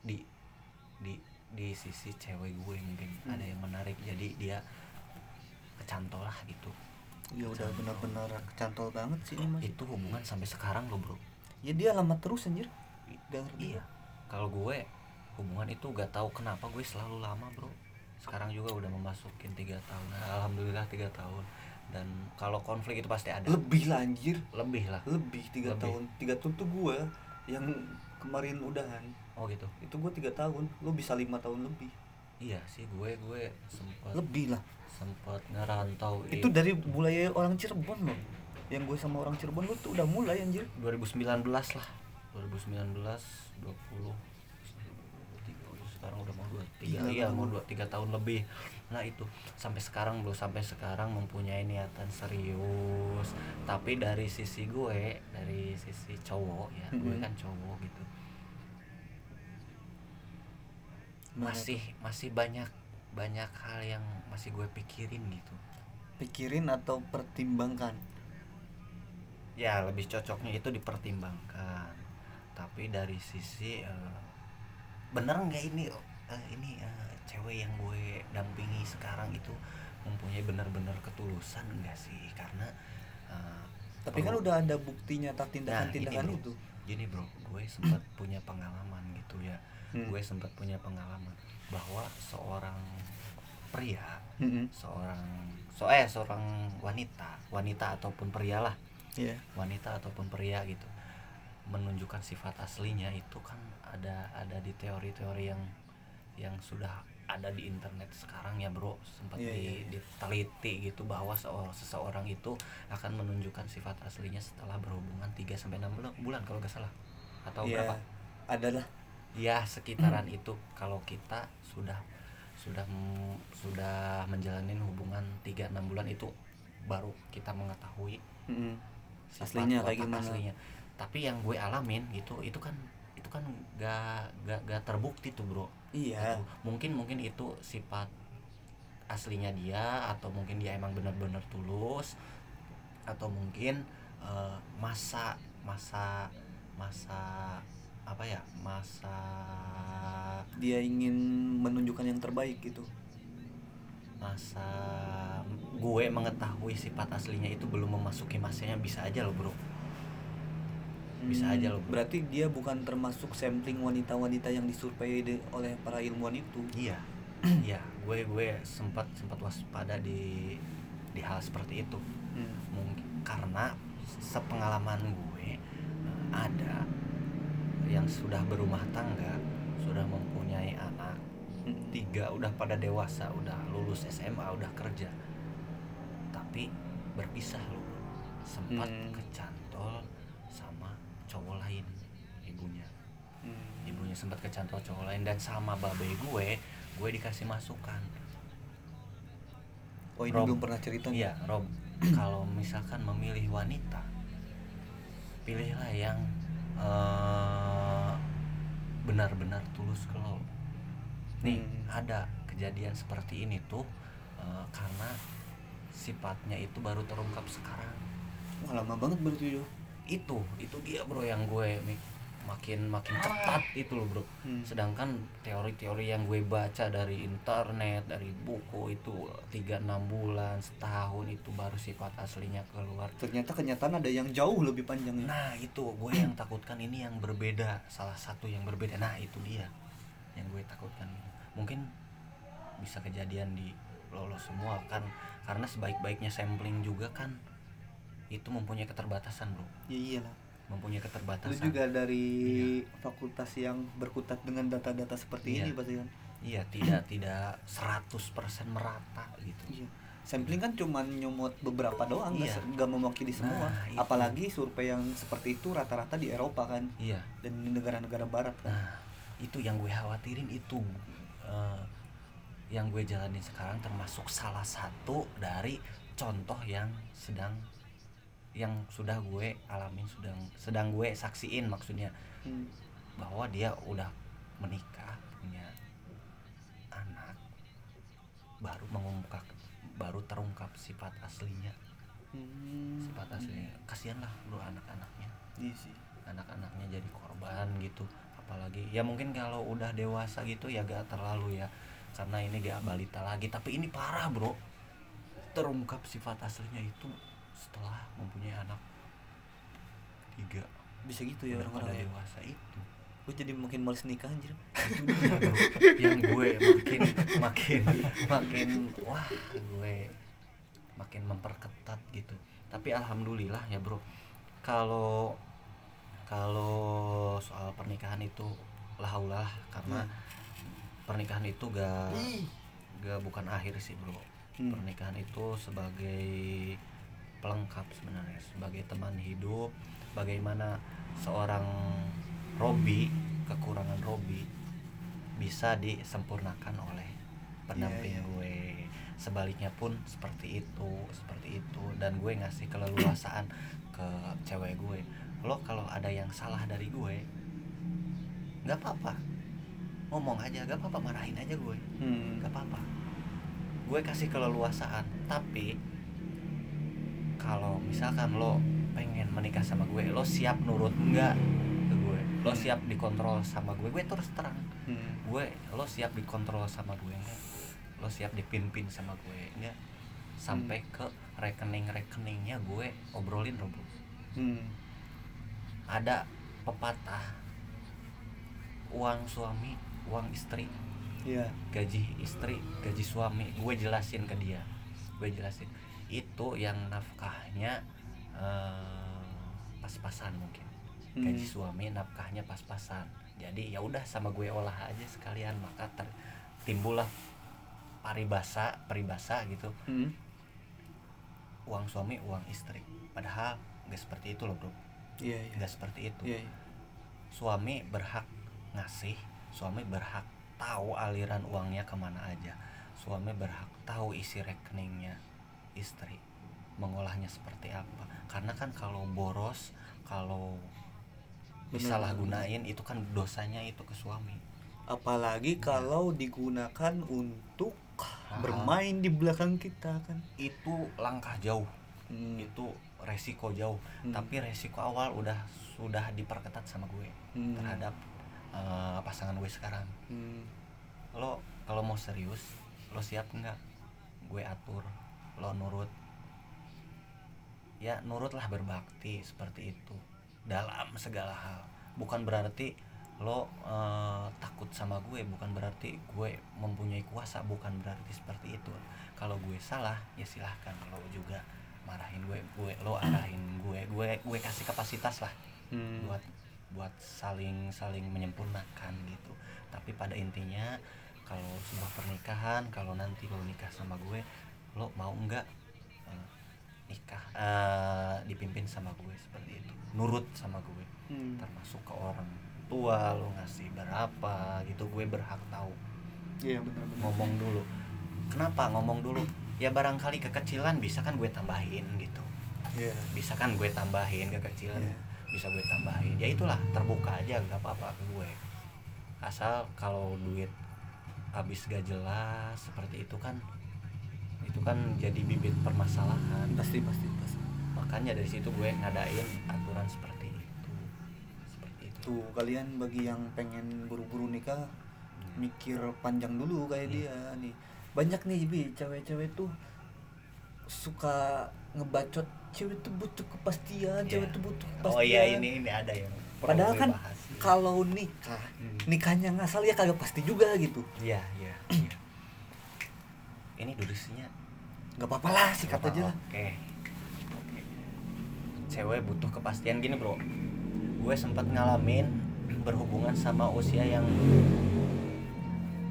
di di di sisi cewek gue mungkin Hmm. ada yang menarik jadi dia kecantol lah gitu. Ya udah benar-benar kecantol banget sih mas. Itu hubungan sampai sekarang loh bro. Ya dia lama terus anjir. Ngerti iya. kalau gue hubungan itu gak tahu kenapa gue selalu lama bro. Sekarang juga udah memasukin tiga tahun. Nah, alhamdulillah tiga tahun. Dan kalau konflik itu pasti ada. Lebih lah anjir. Lebih lah. Lebih tiga Lebih. tahun. Tiga tahun tuh gue Yang kemarin udahan oh gitu. Itu gue tiga tahun Lu bisa lima tahun lebih. Iya sih gue gue sempat Lebih lah. sempat ngerantau Itu dari mulai orang Cirebon loh. Yang gue sama orang Cirebon lu tuh udah mulai anjir. 2019 lah. 2019 20 sekarang udah mau dua tiga iya mau dua tiga tahun lebih nah itu. Sampai sekarang belum sampai sekarang mempunyai niatan serius. Tapi dari sisi gue dari sisi cowok ya gue Mhm. kan cowok gitu. Masih masih banyak banyak hal yang masih gue pikirin gitu. Pikirin atau pertimbangkan? Ya lebih cocoknya itu dipertimbangkan. Tapi dari sisi eh, bener nggak ini eh, ini eh, cewek yang gue dampingi sekarang itu mempunyai benar-benar ketulusan enggak sih? Karena eh, Tapi kan udah ada bukti nyata Nah, tindakan-tindakan bro. itu gini bro. Gue sempat punya pengalaman gitu ya. Hmm. gue sempat punya pengalaman bahwa seorang pria Mm-mm. seorang so eh seorang wanita wanita ataupun pria lah. Iya. Wanita ataupun pria gitu. Menunjukkan sifat aslinya itu kan ada ada di teori-teori yang yang sudah ada di internet sekarang ya bro sempat Iya, di, iya, iya. diteliti gitu bahwa seorang seseorang itu akan menunjukkan sifat aslinya setelah berhubungan 3 sampai 6 bulan, bulan kalau nggak salah atau Iya, berapa adalah ya sekitaran itu kalau kita sudah sudah sudah menjalani hubungan 3 6 bulan itu baru kita mengetahui Mm-mm. sifat Aslinya kayak gimana? aslinya. tapi yang gue alamin gitu itu kan kan gak gak, gak terbukti tuh bro. Iya. Gitu. mungkin mungkin itu sifat aslinya dia atau mungkin dia emang benar-benar tulus atau mungkin eh, masa masa masa apa ya masa dia ingin menunjukkan yang terbaik gitu. Masa gue mengetahui sifat aslinya itu belum memasuki masanya bisa aja loh bro Bisa aja loh, bro. berarti dia bukan termasuk sampling wanita-wanita yang disurvei de- oleh para ilmuwan itu iya iya gue gue sempat sempat waspada di di hal seperti itu Hmm. mungkin karena sepengalaman gue eh, ada yang sudah berumah tangga sudah mempunyai anak Hmm. tiga udah pada dewasa udah lulus SMA udah kerja tapi berpisah loh sempat Hmm. kecantol sama cowok lain ibunya Ibunya sempat kecantol cowok lain dan sama babe gue gue dikasih masukan oh ini Rob. belum pernah cerita? Iya, Rob. kalau misalkan memilih wanita, pilihlah yang eh, benar-benar tulus ke lo. Nih, Hmm. ada kejadian seperti ini tuh eh, karena sifatnya itu baru terungkap sekarang. Wah, lama banget berarti Itu, itu dia bro yang gue makin makin ketat itu loh bro. Hmm. Sedangkan teori-teori yang gue baca dari internet, dari buku itu 3-6 bulan, setahun itu baru sifat aslinya keluar. ternyata kenyataan ada yang jauh lebih panjang ya Nah itu gue yang takutkan ini yang berbeda, salah satu yang berbeda. Nah itu dia yang gue takutkan. Mungkin bisa kejadian di lolos semua kan, karena sebaik-baiknya sampling juga kan itu mempunyai keterbatasan bro, ya iyalah mempunyai keterbatasan. juga dari fakultas yang berkutat dengan data-data seperti Iya. ini pasti kan Iya tidak tidak 100% merata gitu. Iya. Sampling kan cuma nyomot beberapa doang, nggak Iya. se- nggak mewakili semua. Nah, itu. Apalagi survei yang seperti itu rata-rata di Eropa kan Iya. dan di negara-negara Barat kan. Nah, itu yang gue khawatirin itu eh, yang gue jalanin sekarang termasuk salah satu dari contoh yang sedang yang sudah gue alamin sedang sedang gue saksiin maksudnya. Hmm. bahwa dia udah menikah punya anak baru mengungkap baru terungkap sifat aslinya. Hmm. sifat aslinya. Kasihan lah bro anak-anaknya. Iya sih. anak-anaknya jadi korban gitu. Apalagi ya mungkin kalau udah dewasa gitu ya gak terlalu ya. Karena ini gak balita lagi. Tapi ini parah bro. Terungkap sifat aslinya itu setelah mempunyai anak tiga. Bisa gitu ya orang-orang ya. dewasa itu. Gue jadi makin males nikah anjir. Yang gue makin makin makin wah gue makin memperketat gitu. Tapi alhamdulillah ya bro. Kalau kalau soal pernikahan itu lahaulah karena pernikahan itu gak gak bukan akhir sih bro. Hmm. pernikahan itu sebagai pelengkap sebenarnya sebagai teman hidup bagaimana seorang Robi kekurangan Robi bisa disempurnakan oleh pendamping Iya, iya. gue. Sebaliknya pun seperti itu seperti itu. Dan gue ngasih keleluasaan ke cewek gue. Lo kalau ada yang salah dari gue nggak apa-apa. Ngomong aja gak apa-apa marahin aja gue. Hmm. gak apa-apa. Gue kasih keleluasaan tapi kalau misalkan lo pengen menikah sama gue lo siap nurut enggak ke gue? Lo siap dikontrol sama gue? Gue terus terang. Hmm. gue lo siap dikontrol sama gue enggak lo siap dipimpin sama gue enggak sampai ke rekening rekeningnya gue obrolin lo bro Hmm. ada pepatah uang suami uang istri. Iya. gaji istri gaji suami. Gue jelasin ke dia. Gue jelasin itu yang nafkahnya eh, pas-pasan mungkin. Gaji Hmm. suami nafkahnya pas-pasan. Jadi ya udah sama gue olah aja sekalian maka ter timbullah paribasa peribasa gitu. Hmm. uang suami uang istri. Padahal nggak seperti itu loh bro. Iya iya. Nggak seperti itu. Iya iya. suami berhak ngasih suami berhak tahu aliran uangnya ke mana aja. Suami berhak tahu isi rekeningnya istri mengolahnya seperti apa karena kan kalau boros kalau Bener, disalahgunain itu kan dosanya itu ke suami apalagi Iya. kalau digunakan untuk Ah. bermain di belakang kita kan itu langkah jauh Hmm. itu resiko jauh Hmm. tapi resiko awal udah sudah diperketat sama gue Hmm. terhadap eh, pasangan gue sekarang Hmm. lo kalau mau serius lo siap nggak gue atur lo nurut ya nurutlah berbakti seperti itu dalam segala hal. Bukan berarti lo eh, takut sama gue bukan berarti gue mempunyai kuasa bukan berarti seperti itu. Kalau gue salah ya silahkan lo juga marahin gue gue lo arahin gue gue gue kasih kapasitas lah Hmm. buat buat saling saling menyempurnakan gitu. Tapi pada intinya kalau sebuah pernikahan kalau nanti lo nikah sama gue lo mau nggak eh, nikah eh, dipimpin sama gue seperti itu nurut sama gue. Hmm. termasuk ke orang tua lo ngasih berapa gitu. Gue berhak tahu. Iya benar-benar ngomong dulu. Kenapa ngomong dulu? Ya barangkali kekecilan bisa kan gue tambahin gitu. Iya. Bisa kan gue tambahin kekecilan Iya. bisa gue tambahin. Ya itulah terbuka aja nggak apa-apa ke gue. Asal kalau duit habis gak jelas seperti itu kan itu kan jadi bibit permasalahan pasti pasti pasti makanya dari situ gue ngadain aturan seperti itu seperti itu tuh kalian bagi yang pengen buru-buru nikah mikir panjang dulu kayak Hmm. dia nih banyak nih bi cewek-cewek tuh suka ngebacot cewek tuh butuh kepastian Iya. cewek tuh butuh kepastian oh iya ini ini ada yang padahal kan bahas. kalau nikah Hmm. nikahnya ngasal ya kagak pasti juga gitu iya iya iya. ini durasinya nggak apa-apa lah sikat aja lah Oke. Cewek butuh kepastian gini, Bro. Gue sempat ngalamin berhubungan sama usia yang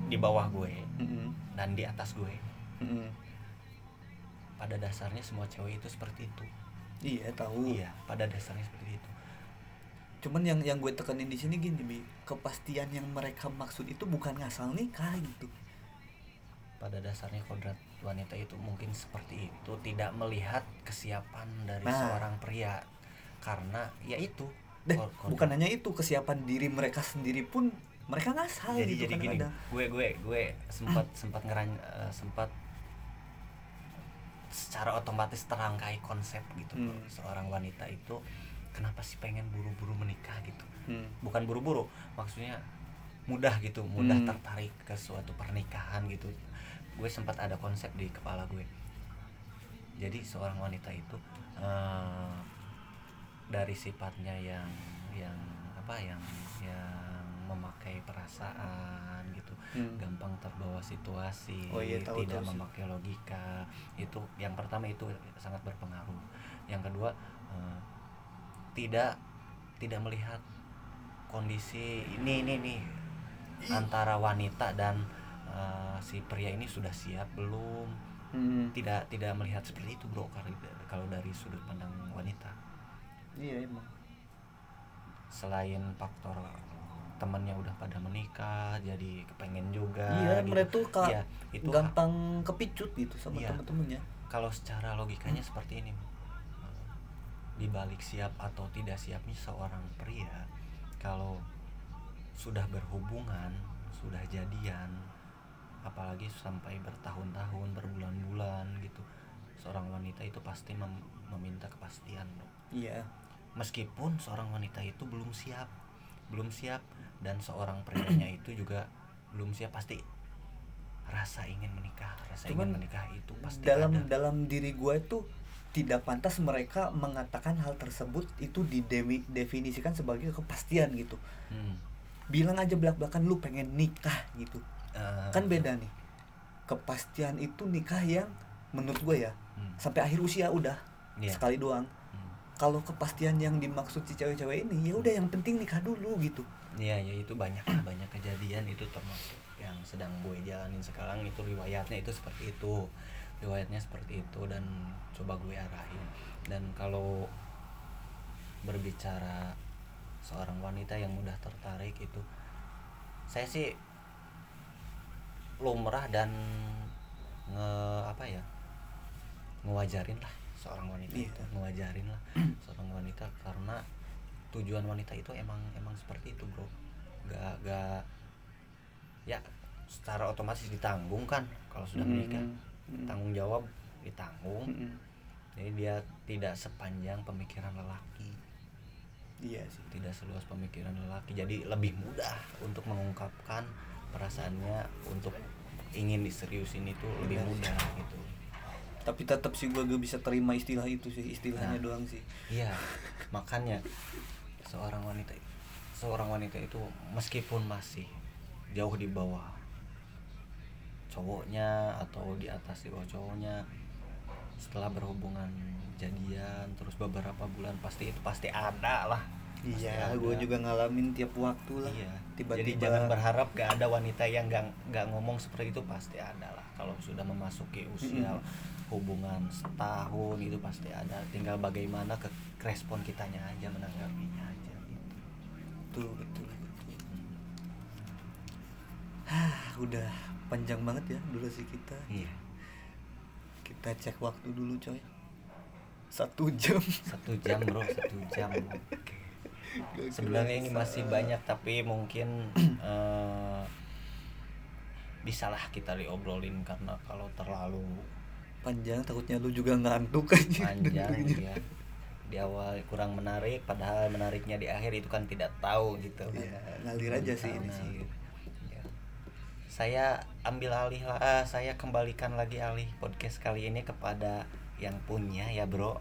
di bawah gue Mm-mm. dan di atas gue. Mm-mm. Pada dasarnya semua cewek itu seperti itu. iya tahu Iya, pada dasarnya seperti itu. cuman yang yang gue tekenin di sini gini bi kepastian yang mereka maksud itu bukan ngasal nikah gitu Pada dasarnya kodrat wanita itu mungkin seperti itu, tidak melihat kesiapan dari Nah. seorang pria karena ya itu deh kodrat. bukan hanya itu kesiapan diri mereka sendiri pun mereka ngasal jadi gitu jadi gini kadang-kadang. gue gue gue sempat sempat ngeran eh, sempat secara otomatis terangkai konsep gitu. Hmm. seorang wanita itu kenapa sih pengen buru-buru menikah gitu Hmm. bukan buru-buru maksudnya mudah gitu mudah Hmm. tertarik ke suatu pernikahan gitu gue sempat ada konsep di kepala gue jadi seorang wanita itu eh, dari sifatnya yang yang apa yang yang memakai perasaan gitu Hmm. gampang terbawa situasi Oh iya, tahu, tidak tahu sih. memakai logika itu yang pertama itu sangat berpengaruh yang kedua eh, tidak tidak melihat kondisi ini ini nih antara wanita dan eh, si pria ini sudah siap belum Hmm. tidak tidak melihat seperti itu bro kalau dari sudut pandang wanita iya emang selain faktor temannya udah pada menikah jadi kepengen juga iya gitu. mereka tuh ka- Iya, itu gampang kepicut gitu sama Iya. temen-temennya kalau secara logikanya seperti ini di balik siap atau tidak siapnya seorang pria kalau sudah berhubungan sudah jadian apalagi sampai bertahun-tahun berbulan-bulan gitu seorang wanita itu pasti mem- meminta kepastian bro. iya meskipun seorang wanita itu belum siap belum siap dan seorang prianya itu juga belum siap pasti rasa ingin menikah rasa Cuman ingin menikah itu pasti dalam ada. dalam diri gue itu tidak pantas mereka mengatakan hal tersebut itu didefinisikan sebagai kepastian gitu Hmm. bilang aja belak belakan lu pengen nikah gitu Eh, kan beda nih. Kepastian itu nikah yang menurut gue ya hmm, sampai akhir usia udah iya, sekali doang. Hmm, kalau kepastian yang dimaksud si cewek-cewek ini ya udah yang penting nikah dulu gitu. Iya ya itu banyak banyak kejadian itu termasuk yang sedang gue jalanin sekarang. Itu riwayatnya itu seperti itu. Riwayatnya seperti itu dan coba gue arahin. Dan kalau berbicara seorang wanita yang mudah tertarik itu saya sih lumrah dan nge apa ya ngewajarin lah seorang wanita Iya. itu ngewajarin lah seorang wanita karena tujuan wanita itu emang emang seperti itu bro. Gak gak ya secara otomatis ditanggung kan kalau sudah menikah. Mm-mm. tanggung jawab ditanggung. Mm-mm. jadi dia tidak sepanjang pemikiran lelaki. Iya sih. Tidak seluas pemikiran lelaki. Jadi lebih mudah untuk mengungkapkan perasaannya untuk ingin diseriusin itu lebih mudah gitu. Tapi tetap sih gua gak bisa terima istilah itu sih istilahnya Nah. doang sih. iya. Makanya seorang wanita seorang wanita itu meskipun masih jauh di bawah cowoknya atau di atas di bawah cowoknya setelah berhubungan jadian terus beberapa bulan pasti itu pasti ada lah iya gue juga ngalamin tiap waktu lah Iya. tiba-tiba Jadi jangan berharap gak ada wanita yang gak, gak ngomong seperti itu pasti ada lah. Kalau sudah memasuki usia hubungan setahun itu pasti ada. Tinggal bagaimana ke respon kitanya aja menanggapinya aja. Gitu. betul betul betul Hah, udah panjang banget ya durasi kita Iya. kita cek waktu dulu coy satu jam Satu jam bro, satu jam. Oke. Gak Sebenarnya ini masih banyak tapi mungkin eh, bisalah kita diobrolin karena kalau terlalu panjang takutnya lu juga ngantuk aja panjang ya di awal kurang menarik padahal menariknya di akhir itu kan tidak tahu gitu kan. Iya, ngalir aja sih ini sih. ya. saya ambil alih lah ah, saya kembalikan lagi alih podcast kali ini kepada yang punya ya bro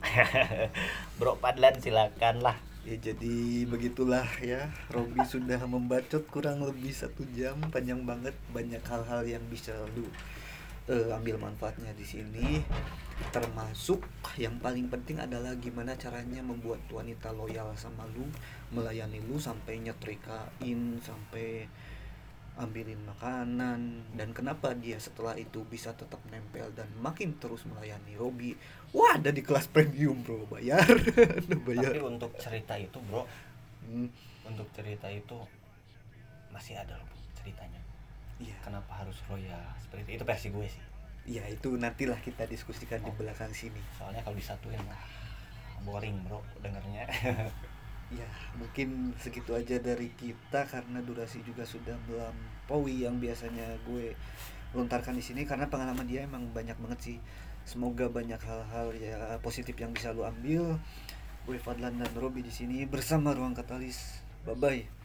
bro Padlan silakan lah Ya jadi begitulah ya. Robi sudah membacot kurang lebih satu jam panjang banget banyak hal-hal yang bisa lu eh, ambil manfaatnya di sini. Termasuk yang paling penting adalah gimana caranya membuat wanita loyal sama lu melayani lu sampai nyetrikain sampai ambilin makanan. Dan kenapa dia setelah itu bisa tetap nempel dan makin terus melayani Robi wah ada di kelas premium bro. Bayar. Bayar. Tapi untuk cerita itu bro Hmm, untuk cerita itu masih ada loh ceritanya. Iya. Kenapa harus royal? Seperti itu. Itu versi gue sih. Ya itu nantilah kita diskusikan di belakang sini. Soalnya kalau disatuin mah boring bro dengernya. Ya mungkin segitu aja dari kita karena durasi juga sudah melampaui yang biasanya gue lontarkan di sini. Karena pengalaman dia emang banyak banget sih semoga banyak hal-hal ya positif yang bisa lu ambil. Gue Fadlan dan Robi di sini bersama ruang katalis. Bye bye